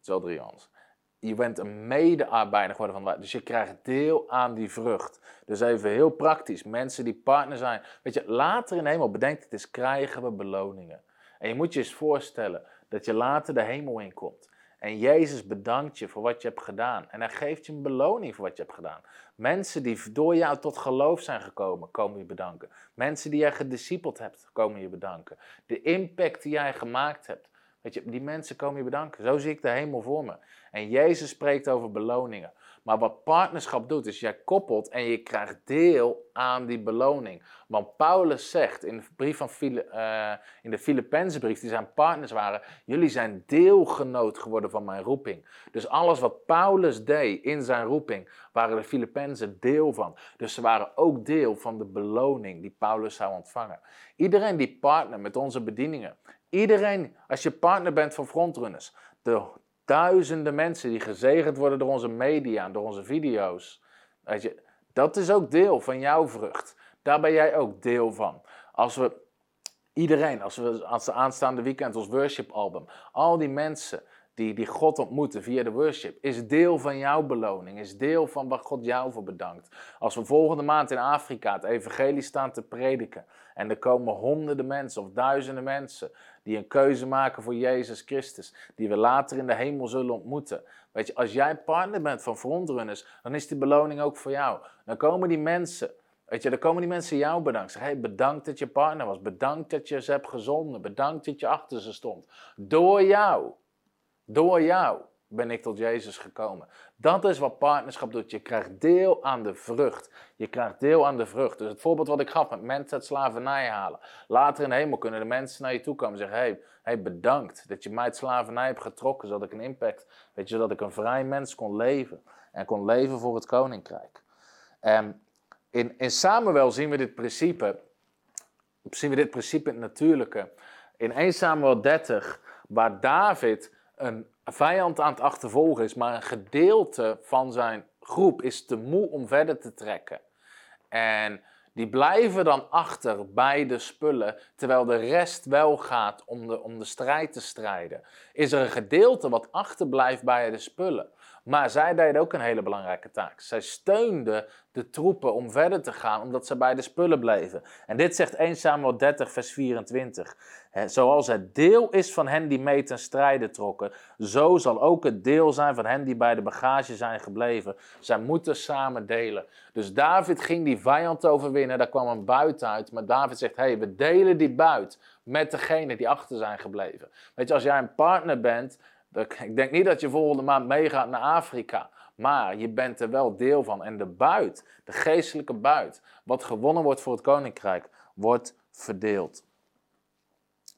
Zo 3 Johannes je bent een medearbeider geworden van de Dus je krijgt deel aan die vrucht. Dus even heel praktisch. Mensen die partner zijn. Weet je, later in de hemel, bedenk het eens, krijgen we beloningen. En je moet je eens voorstellen dat je later de hemel inkomt. En Jezus bedankt je voor wat je hebt gedaan. En hij geeft je een beloning voor wat je hebt gedaan. Mensen die door jou tot geloof zijn gekomen, komen je bedanken. Mensen die jij gediscipeld hebt, komen je bedanken. De impact die jij gemaakt hebt. Weet je, die mensen komen je bedanken. Zo zie ik de hemel voor me. En Jezus spreekt over beloningen. Maar wat partnerschap doet, is jij koppelt en je krijgt deel aan die beloning. Want Paulus zegt in de brief van uh, in de Filippenzenbrief, die zijn partners waren, jullie zijn deelgenoot geworden van mijn roeping. Dus alles wat Paulus deed in zijn roeping, waren de Filippenzen deel van. Dus ze waren ook deel van de beloning die Paulus zou ontvangen. Iedereen die partner met onze bedieningen, iedereen, als je partner bent van frontrunners, de duizenden mensen die gezegend worden door onze media, door onze video's. Weet je, dat is ook deel van jouw vrucht. Daar ben jij ook deel van. Als we iedereen, als we als de aanstaande weekend ons worship album, al die mensen die, die God ontmoeten via de worship, is deel van jouw beloning, is deel van wat God jou voor bedankt. Als we volgende maand in Afrika het evangelie staan te prediken en er komen honderden mensen of duizenden mensen die een keuze maken voor Jezus Christus, die we later in de hemel zullen ontmoeten. Weet je, als jij partner bent van frontrunners, dan is die beloning ook voor jou. Dan komen die mensen, weet je, dan komen die mensen jou bedanken. Zeg, hey, bedankt dat je partner was, bedankt dat je ze hebt gezonden, bedankt dat je achter ze stond. Door jou, door jou ben ik tot Jezus gekomen. Dat is wat partnerschap doet. Je krijgt deel aan de vrucht. Je krijgt deel aan de vrucht. Dus het voorbeeld wat ik gaf met mensen uit slavernij halen. Later in de hemel kunnen de mensen naar je toe komen en zeggen: hey, hey, bedankt dat je mij uit slavernij hebt getrokken, zodat ik een impact, weet je, zodat ik een vrij mens kon leven. En kon leven voor het koninkrijk. En in, in Samuel zien we dit principe, zien we dit principe in het natuurlijke. In 1 Samuel 30, waar David een vijand aan het achtervolgen is, maar een gedeelte van zijn groep is te moe om verder te trekken. En die blijven dan achter bij de spullen, terwijl de rest wel gaat om de, om de strijd te strijden. Is er een gedeelte wat achterblijft bij de spullen. Maar zij deden ook een hele belangrijke taak. Zij steunden de troepen om verder te gaan, omdat ze bij de spullen bleven. En dit zegt 1 Samuel 30, vers 24. Zoals het deel is van hen die mee ten strijde trokken, zo zal ook het deel zijn van hen die bij de bagage zijn gebleven. Zij moeten samen delen. Dus David ging die vijand overwinnen, daar kwam een buit uit. Maar David zegt, hey, we delen die buit met degene die achter zijn gebleven. Weet je, als jij een partner bent ik denk niet dat je volgende maand meegaat naar Afrika. Maar je bent er wel deel van. En de buit, de geestelijke buit, wat gewonnen wordt voor het koninkrijk, wordt verdeeld.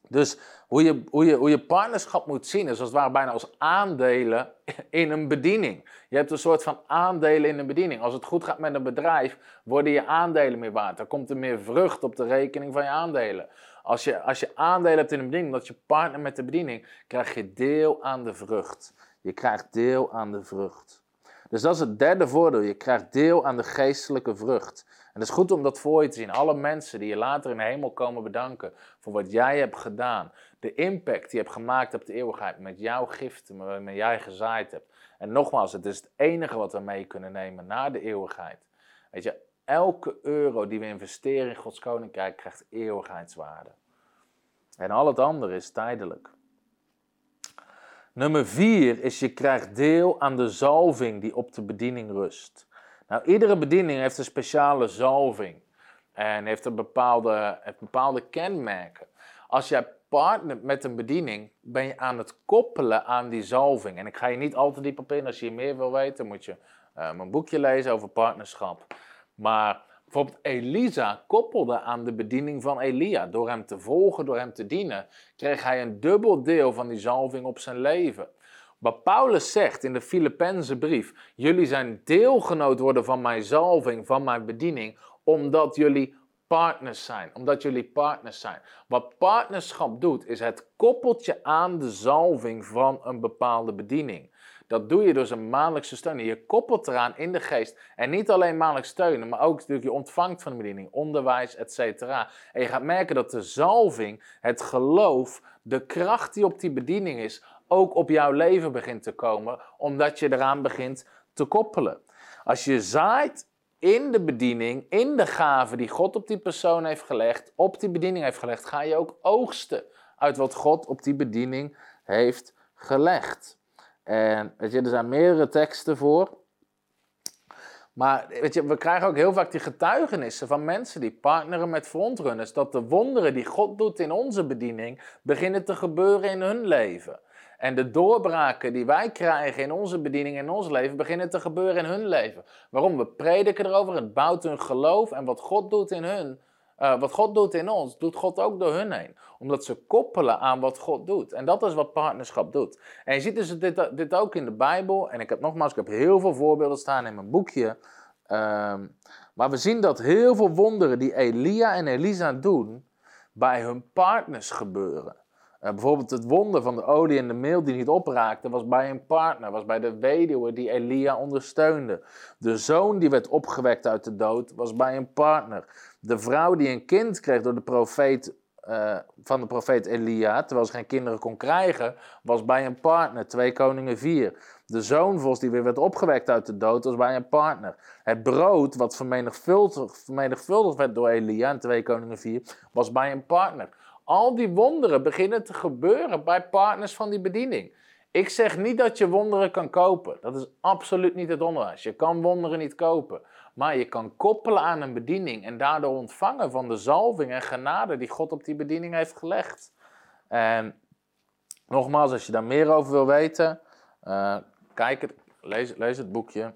Dus hoe je, hoe, je, hoe je partnerschap moet zien, is als het ware bijna als aandelen in een bediening. Je hebt een soort van aandelen in een bediening. Als het goed gaat met een bedrijf, worden je aandelen meer waard. Er komt er meer vrucht op de rekening van je aandelen. Als je, als je aandelen hebt in een bediening, dat je partner met de bediening, krijg je deel aan de vrucht. Je krijgt deel aan de vrucht. Dus dat is het derde voordeel. Je krijgt deel aan de geestelijke vrucht. En het is goed om dat voor je te zien. Alle mensen die je later in de hemel komen bedanken voor wat jij hebt gedaan. De impact die je hebt gemaakt op de eeuwigheid met jouw giften, waarmee jij gezaaid hebt. En nogmaals, het is het enige wat we mee kunnen nemen na de eeuwigheid. Weet je, elke euro die we investeren in Gods koninkrijk krijgt eeuwigheidswaarde. En al het andere is tijdelijk. Nummer vier is je krijgt deel aan de zalving die op de bediening rust. Nou, iedere bediening heeft een speciale zalving en heeft een bepaalde, heeft bepaalde kenmerken. Als jij partnert met een bediening, ben je aan het koppelen aan die zalving. En ik ga je niet al te diep op in. Als je meer wil weten, moet je uh, mijn boekje lezen over partnerschap. Maar bijvoorbeeld Elisa koppelde aan de bediening van Elia. Door hem te volgen, door hem te dienen, kreeg hij een dubbel deel van die zalving op zijn leven. Wat Paulus zegt in de Filippense brief: Jullie zijn deelgenoot worden van mijn zalving, van mijn bediening, omdat jullie partners zijn. Omdat jullie partners zijn. Wat partnerschap doet, is het koppelt je aan de zalving van een bepaalde bediening. Dat doe je door zijn maandelijkse steun. Je koppelt eraan in de geest. En niet alleen maandelijks steunen, maar ook natuurlijk je ontvangt van de bediening, onderwijs, etc. En je gaat merken dat de zalving, het geloof, de kracht die op die bediening is, ook op jouw leven begint te komen, omdat je eraan begint te koppelen. Als je zaait in de bediening, in de gave die God op die persoon heeft gelegd, op die bediening heeft gelegd, ga je ook oogsten uit wat God op die bediening heeft gelegd. En weet je, er zijn meerdere teksten voor. Maar weet je, we krijgen ook heel vaak die getuigenissen van mensen die partneren met frontrunners. Dat de wonderen die God doet in onze bediening beginnen te gebeuren in hun leven. En de doorbraken die wij krijgen in onze bediening, in ons leven, beginnen te gebeuren in hun leven. Waarom? We prediken erover, het bouwt hun geloof en wat God doet in hun, uh, wat God doet in ons, doet God ook door hun heen. Omdat ze koppelen aan wat God doet. En dat is wat partnerschap doet. En je ziet dus dit, dit ook in de Bijbel. En ik heb nogmaals, ik heb heel veel voorbeelden staan in mijn boekje. Um, maar we zien dat heel veel wonderen die Elia en Elisa doen, bij hun partners gebeuren. Uh, bijvoorbeeld het wonder van de olie en de meel die niet opraakte, was bij een partner, was bij de weduwe die Elia ondersteunde. De zoon die werd opgewekt uit de dood, was bij een partner. De vrouw die een kind kreeg door de profeet, uh, van de profeet Elia, terwijl ze geen kinderen kon krijgen, was bij een partner. 2 Koningen 4. De zoonvos die weer werd opgewekt uit de dood, was bij een partner. Het brood wat vermenigvuldigd, vermenigvuldigd werd door Elia in 2 Koningen 4, was bij een partner. Al die wonderen beginnen te gebeuren bij partners van die bediening. Ik zeg niet dat je wonderen kan kopen. Dat is absoluut niet het onderwijs. Je kan wonderen niet kopen. Maar je kan koppelen aan een bediening en daardoor ontvangen van de zalving en genade die God op die bediening heeft gelegd. En nogmaals, als je daar meer over wil weten, uh, kijk het, lees, lees het boekje.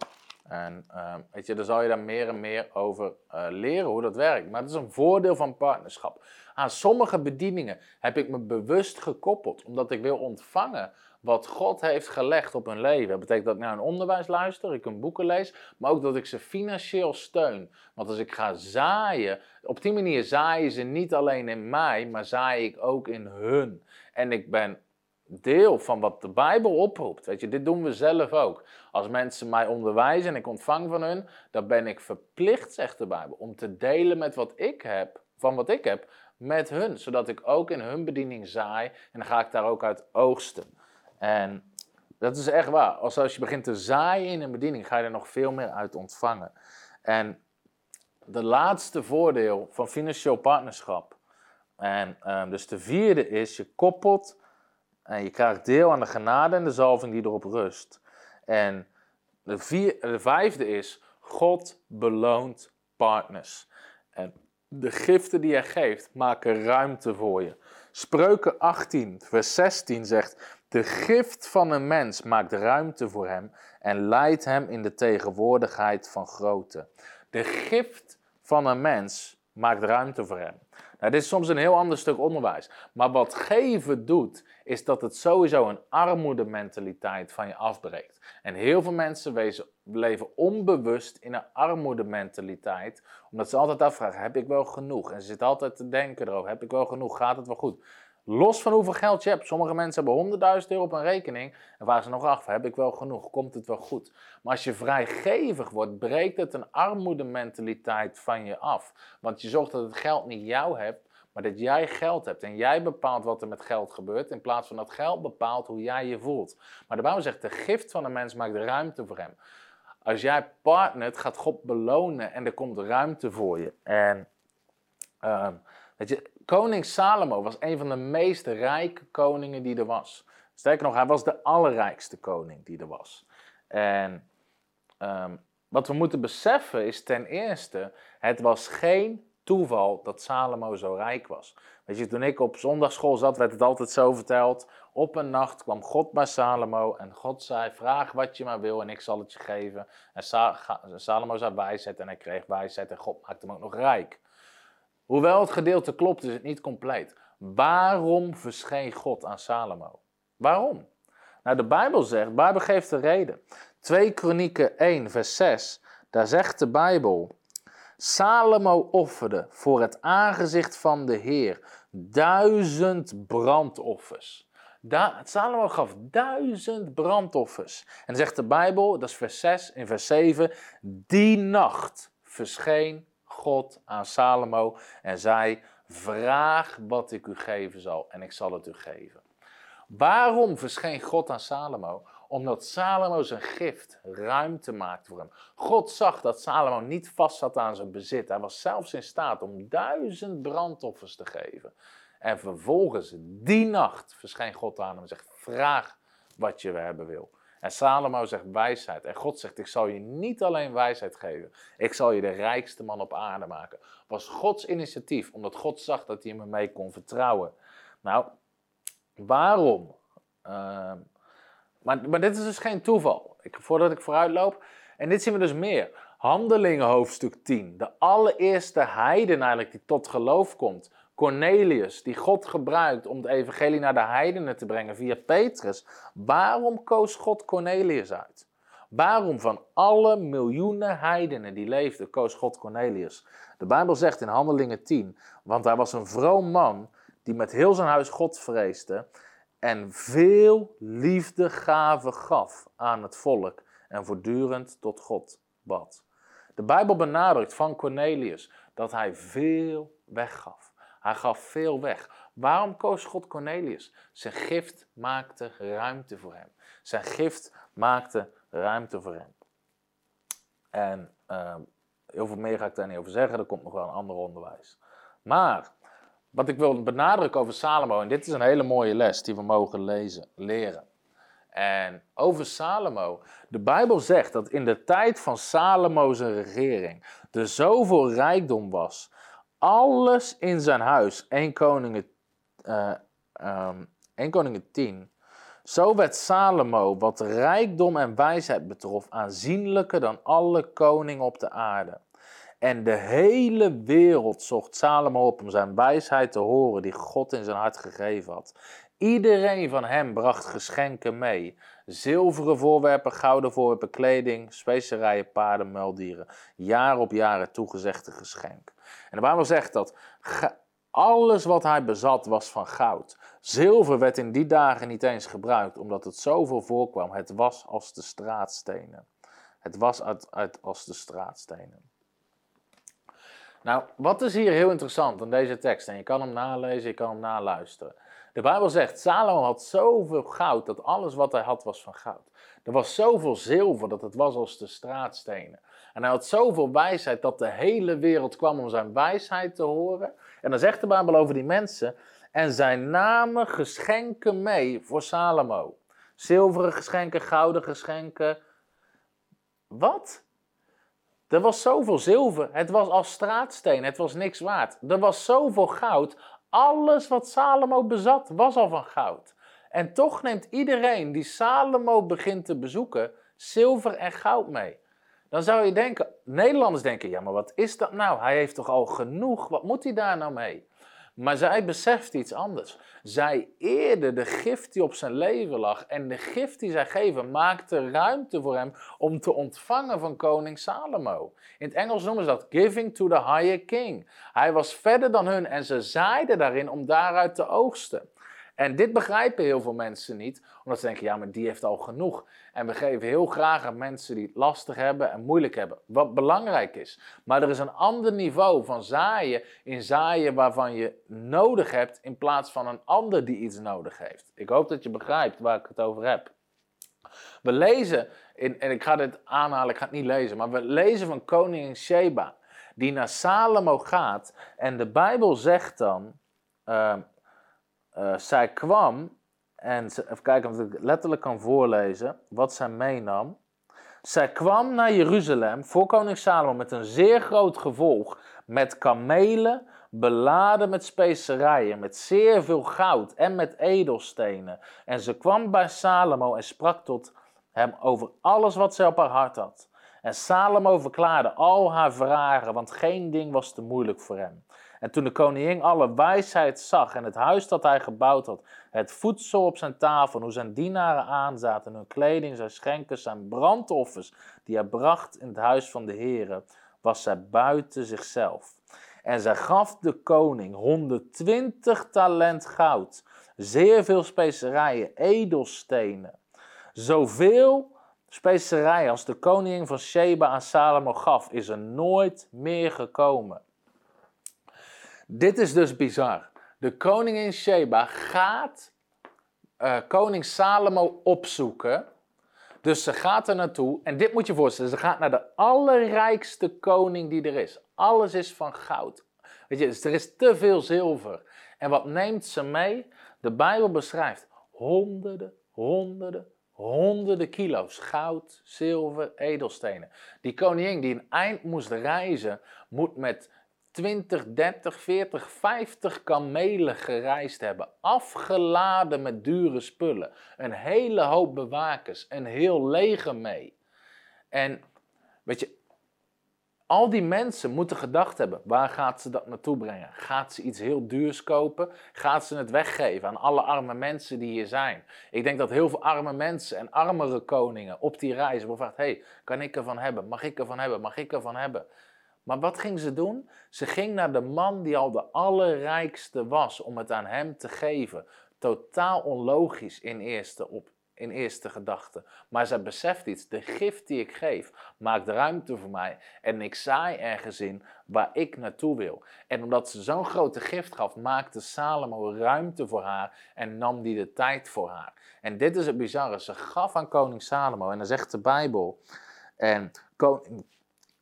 En uh, weet je, dan zal je daar meer en meer over uh, leren hoe dat werkt. Maar het is een voordeel van partnerschap. Aan sommige bedieningen heb ik me bewust gekoppeld, omdat ik wil ontvangen wat God heeft gelegd op hun leven. Dat betekent dat ik naar een onderwijs luister, ik een boeken lees, maar ook dat ik ze financieel steun. Want als ik ga zaaien, op die manier zaaien ze niet alleen in mij, maar zaai ik ook in hun. En ik ben deel van wat de Bijbel oproept. Weet je, dit doen we zelf ook. Als mensen mij onderwijzen en ik ontvang van hun, dan ben ik verplicht, zegt de Bijbel, om te delen met wat ik heb, van wat ik heb, met hun. Zodat ik ook in hun bediening zaai en dan ga ik daar ook uit oogsten. En dat is echt waar. Als, als je begint te zaaien in een bediening, ga je er nog veel meer uit ontvangen. En de laatste voordeel van financieel partnerschap, en um, dus de vierde is, je koppelt en je krijgt deel aan de genade en de zalving die erop rust. En de, vier, de vijfde is, God beloont partners. En de giften die hij geeft, maken ruimte voor je. Spreuken 18, vers 16 zegt: De gift van een mens maakt ruimte voor hem en leidt hem in de tegenwoordigheid van grote. De gift van een mens maakt ruimte voor hem. Nou, dit is soms een heel ander stuk onderwijs. Maar wat geven doet, is dat het sowieso een armoedementaliteit van je afbreekt. En heel veel mensen wezen, leven onbewust in een armoedementaliteit, omdat ze altijd afvragen: heb ik wel genoeg? En ze zitten altijd te denken erover: heb ik wel genoeg? Gaat het wel goed? Los van hoeveel geld je hebt. Sommige mensen hebben 100.000 euro op een rekening en vragen ze nog af, heb ik wel genoeg? Komt het wel goed? Maar als je vrijgevig wordt, breekt het een armoedementaliteit van je af. Want je zorgt dat het geld niet jou hebt, maar dat jij geld hebt. En jij bepaalt wat er met geld gebeurt, in plaats van dat geld bepaalt hoe jij je voelt. Maar de Bijbel zegt, de gift van een mens maakt ruimte voor hem. Als jij partnert, gaat God belonen en er komt ruimte voor je. En um, weet je, koning Salomo was een van de meest rijke koningen die er was. Sterker nog, hij was de allerrijkste koning die er was. En um, wat we moeten beseffen is ten eerste, het was geen toeval dat Salomo zo rijk was. Weet je, toen ik op zondagschool zat, werd het altijd zo verteld. Op een nacht kwam God bij Salomo en God zei: Vraag wat je maar wil en ik zal het je geven. En Salomo zei wijsheid en hij kreeg wijsheid en God maakte hem ook nog rijk. Hoewel het gedeelte klopt, is het niet compleet. Waarom verscheen God aan Salomo? Waarom? Nou, de Bijbel zegt, de Bijbel geeft de reden. 2 Kronieken 1, vers 6, daar zegt de Bijbel... Salomo offerde voor het aangezicht van de Heer duizend brandoffers. Salomo gaf duizend brandoffers. En zegt de Bijbel, dat is vers 6 in vers 7, die nacht verscheen God aan Salomo en zei, vraag wat ik u geven zal en ik zal het u geven. Waarom verscheen God aan Salomo? Omdat Salomo zijn gift ruimte maakte voor hem. God zag dat Salomo niet vast zat aan zijn bezit. Hij was zelfs in staat om duizend brandoffers te geven. En vervolgens, die nacht, verscheen God aan hem en zegt: Vraag wat je hebben wil. En Salomo zegt wijsheid. En God zegt: Ik zal je niet alleen wijsheid geven, ik zal je de rijkste man op aarde maken. Was Gods initiatief, omdat God zag dat hij me mee kon vertrouwen. Nou, waarom? Uh, maar, maar dit is dus geen toeval. Ik, voordat ik vooruit loop. En dit zien we dus meer. Handelingen hoofdstuk 10. De allereerste heiden eigenlijk die tot geloof komt. Cornelius, die God gebruikt om het evangelie naar de heidenen te brengen via Petrus. Waarom koos God Cornelius uit? Waarom van alle miljoenen heidenen die leefden, koos God Cornelius? De Bijbel zegt in Handelingen 10, want hij was een vroom man die met heel zijn huis God vreesde en veel liefdegave gaf aan het volk en voortdurend tot God bad. De Bijbel benadrukt van Cornelius dat hij veel weggaf. Hij gaf veel weg. Waarom koos God Cornelius? Zijn gift maakte ruimte voor hem. Zijn gift maakte ruimte voor hem. En uh, heel veel meer ga ik daar niet over zeggen, er komt nog wel een ander onderwijs. Maar wat ik wil benadrukken over Salomo, en dit is een hele mooie les die we mogen lezen, leren. En over Salomo, de Bijbel zegt dat in de tijd van Salomo's regering er zoveel rijkdom was. Alles in zijn huis, 1 Koningen, uh, um, 1 Koningen 10. Zo werd Salomo, wat rijkdom en wijsheid betrof, aanzienlijker dan alle koningen op de aarde. En de hele wereld zocht Salomo op om zijn wijsheid te horen die God in zijn hart gegeven had. Iedereen van hem bracht geschenken mee. Zilveren voorwerpen, gouden voorwerpen, kleding, specerijen, paarden, muildieren. Jaar op jaar het toegezegde geschenk. En de Bijbel zegt dat alles wat hij bezat was van goud. Zilver werd in die dagen niet eens gebruikt, omdat het zoveel voorkwam. Het was als de straatstenen. Het was uit, als de straatstenen. Nou, wat is hier heel interessant aan deze tekst? En je kan hem nalezen, je kan hem naluisteren. De Bijbel zegt, Salomo had zoveel goud dat alles wat hij had was van goud. Er was zoveel zilver dat het was als de straatstenen. En hij had zoveel wijsheid dat de hele wereld kwam om zijn wijsheid te horen. En dan zegt de Bijbel over die mensen, en zij namen geschenken mee voor Salomo. Zilveren geschenken, gouden geschenken. Wat? Er was zoveel zilver, het was als straatsteen, het was niks waard. Er was zoveel goud, alles wat Salomo bezat was al van goud. En toch neemt iedereen die Salomo begint te bezoeken zilver en goud mee. Dan zou je denken, Nederlanders denken, ja maar wat is dat nou? Hij heeft toch al genoeg, wat moet hij daar nou mee? Maar zij beseft iets anders. Zij eerde de gift die op zijn leven lag. En de gift die zij geven maakte ruimte voor hem om te ontvangen van koning Salomo. In het Engels noemen ze dat giving to the higher king. Hij was verder dan hun en ze zaaiden daarin om daaruit te oogsten. En dit begrijpen heel veel mensen niet, omdat ze denken, ja, maar die heeft al genoeg. En we geven heel graag aan mensen die het lastig hebben en moeilijk hebben, wat belangrijk is. Maar er is een ander niveau van zaaien in zaaien waarvan je nodig hebt, in plaats van een ander die iets nodig heeft. Ik hoop dat je begrijpt waar ik het over heb. We lezen, in, en ik ga dit aanhalen, ik ga het niet lezen, maar we lezen van koning Sheba, die naar Salomo gaat. En de Bijbel zegt dan, uh, uh, zij kwam, en even kijken of ik letterlijk kan voorlezen wat zij meenam. Zij kwam naar Jeruzalem voor koning Salomo met een zeer groot gevolg, met kamelen, beladen met specerijen, met zeer veel goud en met edelstenen. En ze kwam bij Salomo en sprak tot hem over alles wat zij op haar hart had. En Salomo verklaarde al haar vragen, want geen ding was te moeilijk voor hem. En toen de koningin alle wijsheid zag en het huis dat hij gebouwd had, het voedsel op zijn tafel, hoe zijn dienaren aanzaten, hun kleding, zijn schenken, zijn brandoffers, die hij bracht in het huis van de heren, was zij buiten zichzelf. En zij gaf de koning 120 talent goud, zeer veel specerijen, edelstenen, zoveel specerijen als de koningin van Sheba aan Salomo gaf, is er nooit meer gekomen. Dit is dus bizar. De koningin Sheba gaat uh, koning Salomo opzoeken. Dus ze gaat er naartoe. En dit moet je voorstellen. Ze gaat naar de allerrijkste koning die er is. Alles is van goud. Weet je, dus er is te veel zilver. En wat neemt ze mee? De Bijbel beschrijft honderden, honderden, honderden kilo's goud, zilver, edelstenen. Die koningin die een eind moest reizen, moet met 20, 30, 40, 50 kamelen gereisd hebben. Afgeladen met dure spullen. Een hele hoop bewakers. Een heel leger mee. En weet je, al die mensen moeten gedacht hebben, waar gaat ze dat naartoe brengen? Gaat ze iets heel duurs kopen? Gaat ze het weggeven aan alle arme mensen die hier zijn? Ik denk dat heel veel arme mensen en armere koningen op die reis hebben gevraagd, hey, kan ik ervan hebben? Mag ik ervan hebben? Mag ik ervan hebben? Maar wat ging ze doen? Ze ging naar de man die al de allerrijkste was om het aan hem te geven. Totaal onlogisch in eerste, op, in eerste gedachte. Maar zij beseft iets. De gift die ik geef maakt ruimte voor mij. En ik zaai ergens in waar ik naartoe wil. En omdat ze zo'n grote gift gaf, maakte Salomo ruimte voor haar en nam die de tijd voor haar. En dit is het bizarre. Ze gaf aan koning Salomo. En dan zegt de Bijbel. En koning,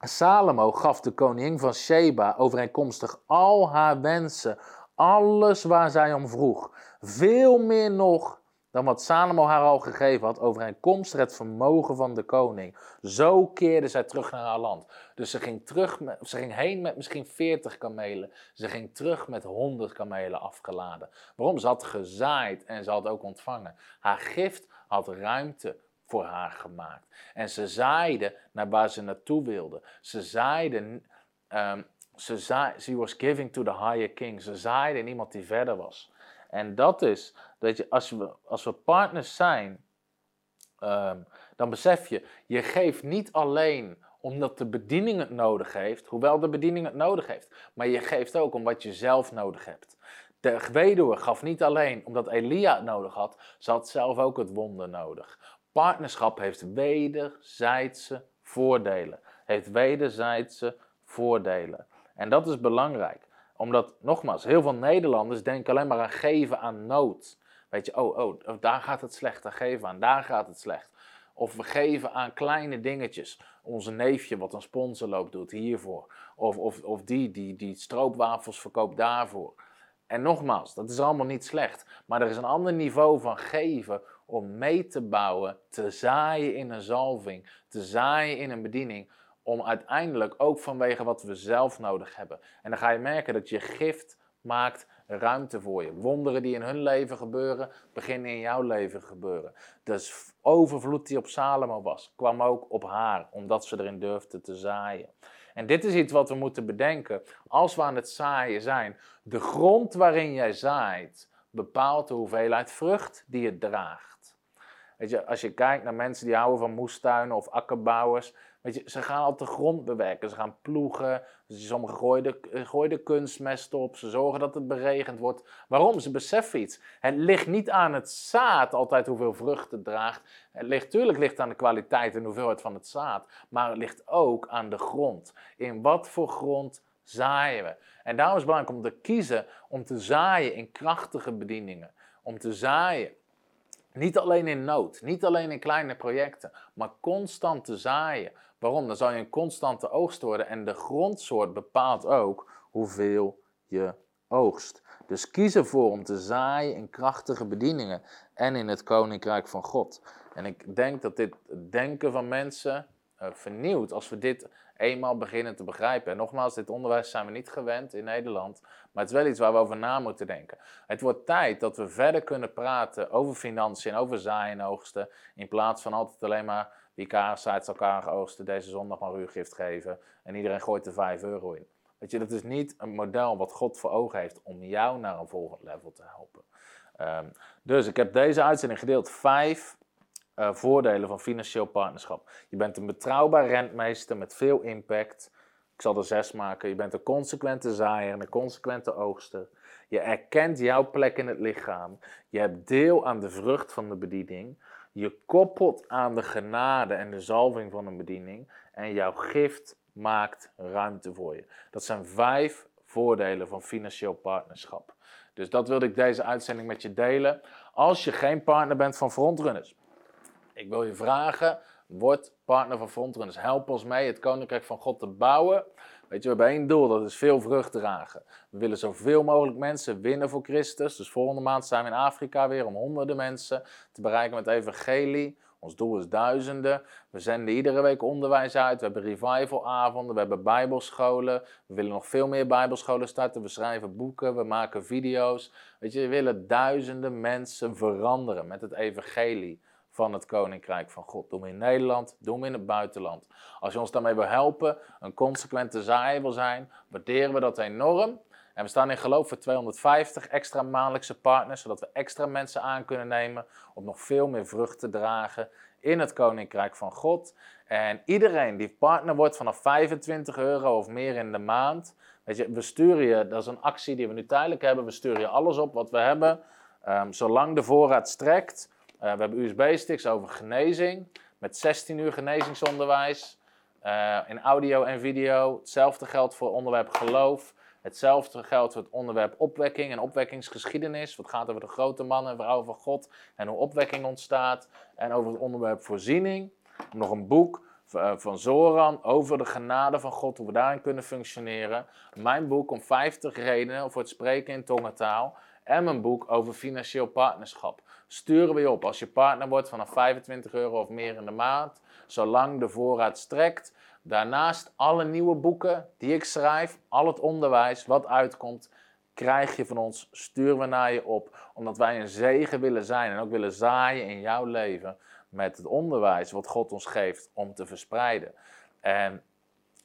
Salomo gaf de koningin van Sheba overeenkomstig al haar wensen, alles waar zij om vroeg. Veel meer nog dan wat Salomo haar al gegeven had, overeenkomstig het vermogen van de koning. Zo keerde zij terug naar haar land. Dus ze ging, terug met, ze ging heen met misschien 40 kamelen. Ze ging terug met 100 kamelen afgeladen. Waarom? Ze had gezaaid en ze had ook ontvangen. Haar gift had ruimte voor haar gemaakt. En ze zaaide naar waar ze naartoe wilde. Ze zaaide, um, ze zaai, she was giving to the higher king. Ze zaaide in iemand die verder was. En dat is, dat je, als, we, als we partners zijn, um, dan besef je, je geeft niet alleen omdat de bediening het nodig heeft, hoewel de bediening het nodig heeft, maar je geeft ook omdat je zelf nodig hebt. De weduwe gaf niet alleen omdat Elia het nodig had, ze had zelf ook het wonder nodig. Partnerschap heeft wederzijdse voordelen. Heeft wederzijdse voordelen. En dat is belangrijk. Omdat, nogmaals, heel veel Nederlanders denken alleen maar aan geven aan nood. Weet je, oh, oh, daar gaat het slecht, daar geven aan, daar gaat het slecht. Of we geven aan kleine dingetjes. Onze neefje wat een sponsorloop doet hiervoor. Of, of, of die, die die stroopwafels verkoopt daarvoor. En nogmaals, dat is allemaal niet slecht. Maar er is een ander niveau van geven om mee te bouwen, te zaaien in een zalving, te zaaien in een bediening, om uiteindelijk ook vanwege wat we zelf nodig hebben. En dan ga je merken dat je gift maakt ruimte voor je. Wonderen die in hun leven gebeuren, beginnen in jouw leven gebeuren. Dus overvloed die op Salomo was, kwam ook op haar, omdat ze erin durfde te zaaien. En dit is iets wat we moeten bedenken als we aan het zaaien zijn. De grond waarin jij zaait bepaalt de hoeveelheid vrucht die het draagt. Weet je, als je kijkt naar mensen die houden van moestuinen of akkerbouwers, Weet je, ze gaan al de grond bewerken, ze gaan ploegen, sommigen gooien de, eh, gooien de kunstmest op, ze zorgen dat het beregend wordt. Waarom? Ze beseffen iets. Het ligt niet aan het zaad altijd hoeveel vrucht het draagt. Het ligt, tuurlijk ligt aan de kwaliteit en hoeveelheid van het zaad, maar het ligt ook aan de grond. In wat voor grond zaaien we? En daarom is het belangrijk om te kiezen om te zaaien in krachtige bedieningen. Om te zaaien niet alleen in nood, niet alleen in kleine projecten, maar constant te zaaien. Waarom? Dan zal je een constante oogst worden en de grondsoort bepaalt ook hoeveel je oogst. Dus kies ervoor om te zaaien in krachtige bedieningen en in het koninkrijk van God. En ik denk dat dit denken van mensen uh, vernieuwt als we dit eenmaal beginnen te begrijpen. En nogmaals, dit onderwijs zijn we niet gewend in Nederland, maar het is wel iets waar we over na moeten denken. Het wordt tijd dat we verder kunnen praten over financiën en over zaaien en oogsten, in plaats van altijd alleen maar wie kaar zaait elkaar oogsten, deze zondag maar uw gift geven en iedereen gooit er 5 euro in. Weet je, dat is niet een model wat God voor ogen heeft om jou naar een volgend level te helpen. Um, dus ik heb deze uitzending gedeeld. Vijf uh, voordelen van financieel partnerschap. Je bent een betrouwbaar rentmeester met veel impact. Ik zal er zes maken. Je bent een consequente zaaier en een consequente oogster. Je erkent jouw plek in het lichaam. Je hebt deel aan de vrucht van de bediening. Je koppelt aan de genade en de zalving van een bediening. En jouw gift maakt ruimte voor je. Dat zijn vijf voordelen van financieel partnerschap. Dus dat wilde ik deze uitzending met je delen. Als je geen partner bent van Frontrunners, ik wil je vragen, word partner van Frontrunners. Help ons mee het Koninkrijk van God te bouwen. Weet je, we hebben één doel, dat is veel vrucht dragen. We willen zoveel mogelijk mensen winnen voor Christus. Dus volgende maand zijn we in Afrika weer om honderden mensen te bereiken met evangelie. Ons doel is duizenden. We zenden iedere week onderwijs uit. We hebben revivalavonden, we hebben bijbelscholen. We willen nog veel meer bijbelscholen starten. We schrijven boeken, we maken video's. Weet je, we willen duizenden mensen veranderen met het evangelie van het Koninkrijk van God. Doen we in Nederland, doen we in het buitenland. Als je ons daarmee wil helpen, een consequente zaaier wil zijn, waarderen we dat enorm. En we staan in geloof voor 250 extra maandelijkse partners, zodat we extra mensen aan kunnen nemen om nog veel meer vrucht te dragen in het Koninkrijk van God. En iedereen die partner wordt vanaf 25 euro of meer in de maand, weet je, we sturen je, dat is een actie die we nu tijdelijk hebben, we sturen je alles op wat we hebben, um, zolang de voorraad strekt. Eh, we hebben USB-sticks over genezing, met 16 uur genezingsonderwijs uh, in audio en video. Hetzelfde geldt voor het onderwerp geloof. Hetzelfde geldt voor het onderwerp opwekking en opwekkingsgeschiedenis. Wat gaat over de grote mannen en vrouwen van God en hoe opwekking ontstaat. En over het onderwerp voorziening. Nog een boek eh, van Zoran over de genade van God, hoe we daarin kunnen functioneren. Mijn boek om 50 redenen voor het spreken in tongentaal. En mijn boek over financieel partnerschap sturen we je op als je partner wordt vanaf 25 euro of meer in de maand, zolang de voorraad strekt. Daarnaast alle nieuwe boeken die ik schrijf, al het onderwijs wat uitkomt, krijg je van ons, sturen we naar je op, omdat wij een zegen willen zijn en ook willen zaaien in jouw leven met het onderwijs wat God ons geeft om te verspreiden. En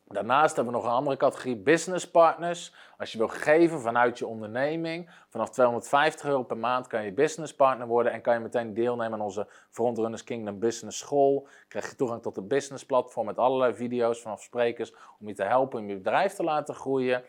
Daarnaast hebben we nog een andere categorie business partners. Als je wil geven vanuit je onderneming, vanaf 250 euro per maand kan je business partner worden en kan je meteen deelnemen aan onze Frontrunners Kingdom Business School. Krijg je toegang tot de business platform met allerlei video's vanaf sprekers om je te helpen om je bedrijf te laten groeien.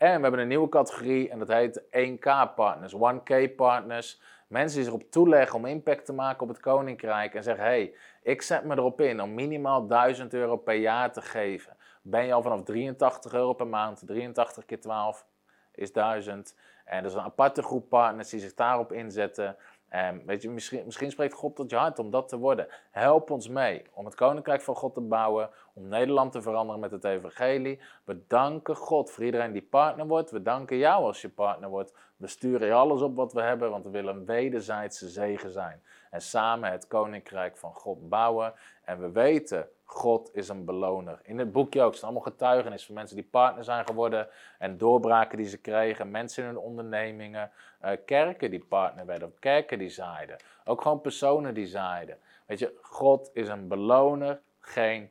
En we hebben een nieuwe categorie en dat heet 1K partners, 1K partners. Mensen die zich op toeleggen om impact te maken op het koninkrijk en zeggen: hey, ik zet me erop in om minimaal 1000 euro per jaar te geven ben je al vanaf 83 euro per maand. 83 keer 12 is 1000. En er is een aparte groep partners die zich daarop inzetten. En weet je, misschien, misschien spreekt God tot je hart om dat te worden. Help ons mee om het koninkrijk van God te bouwen, om Nederland te veranderen met het evangelie. We danken God voor iedereen die partner wordt. We danken jou als je partner wordt. We sturen je alles op wat we hebben, want we willen een wederzijdse zegen zijn. En samen het koninkrijk van God bouwen. En we weten God is een beloner. In het boekje ook staan allemaal getuigenissen van mensen die partner zijn geworden en doorbraken die ze kregen, mensen in hun ondernemingen, uh, kerken die partner werden, kerken die zaaiden, ook gewoon personen die zaaiden. Weet je, God is een beloner, geen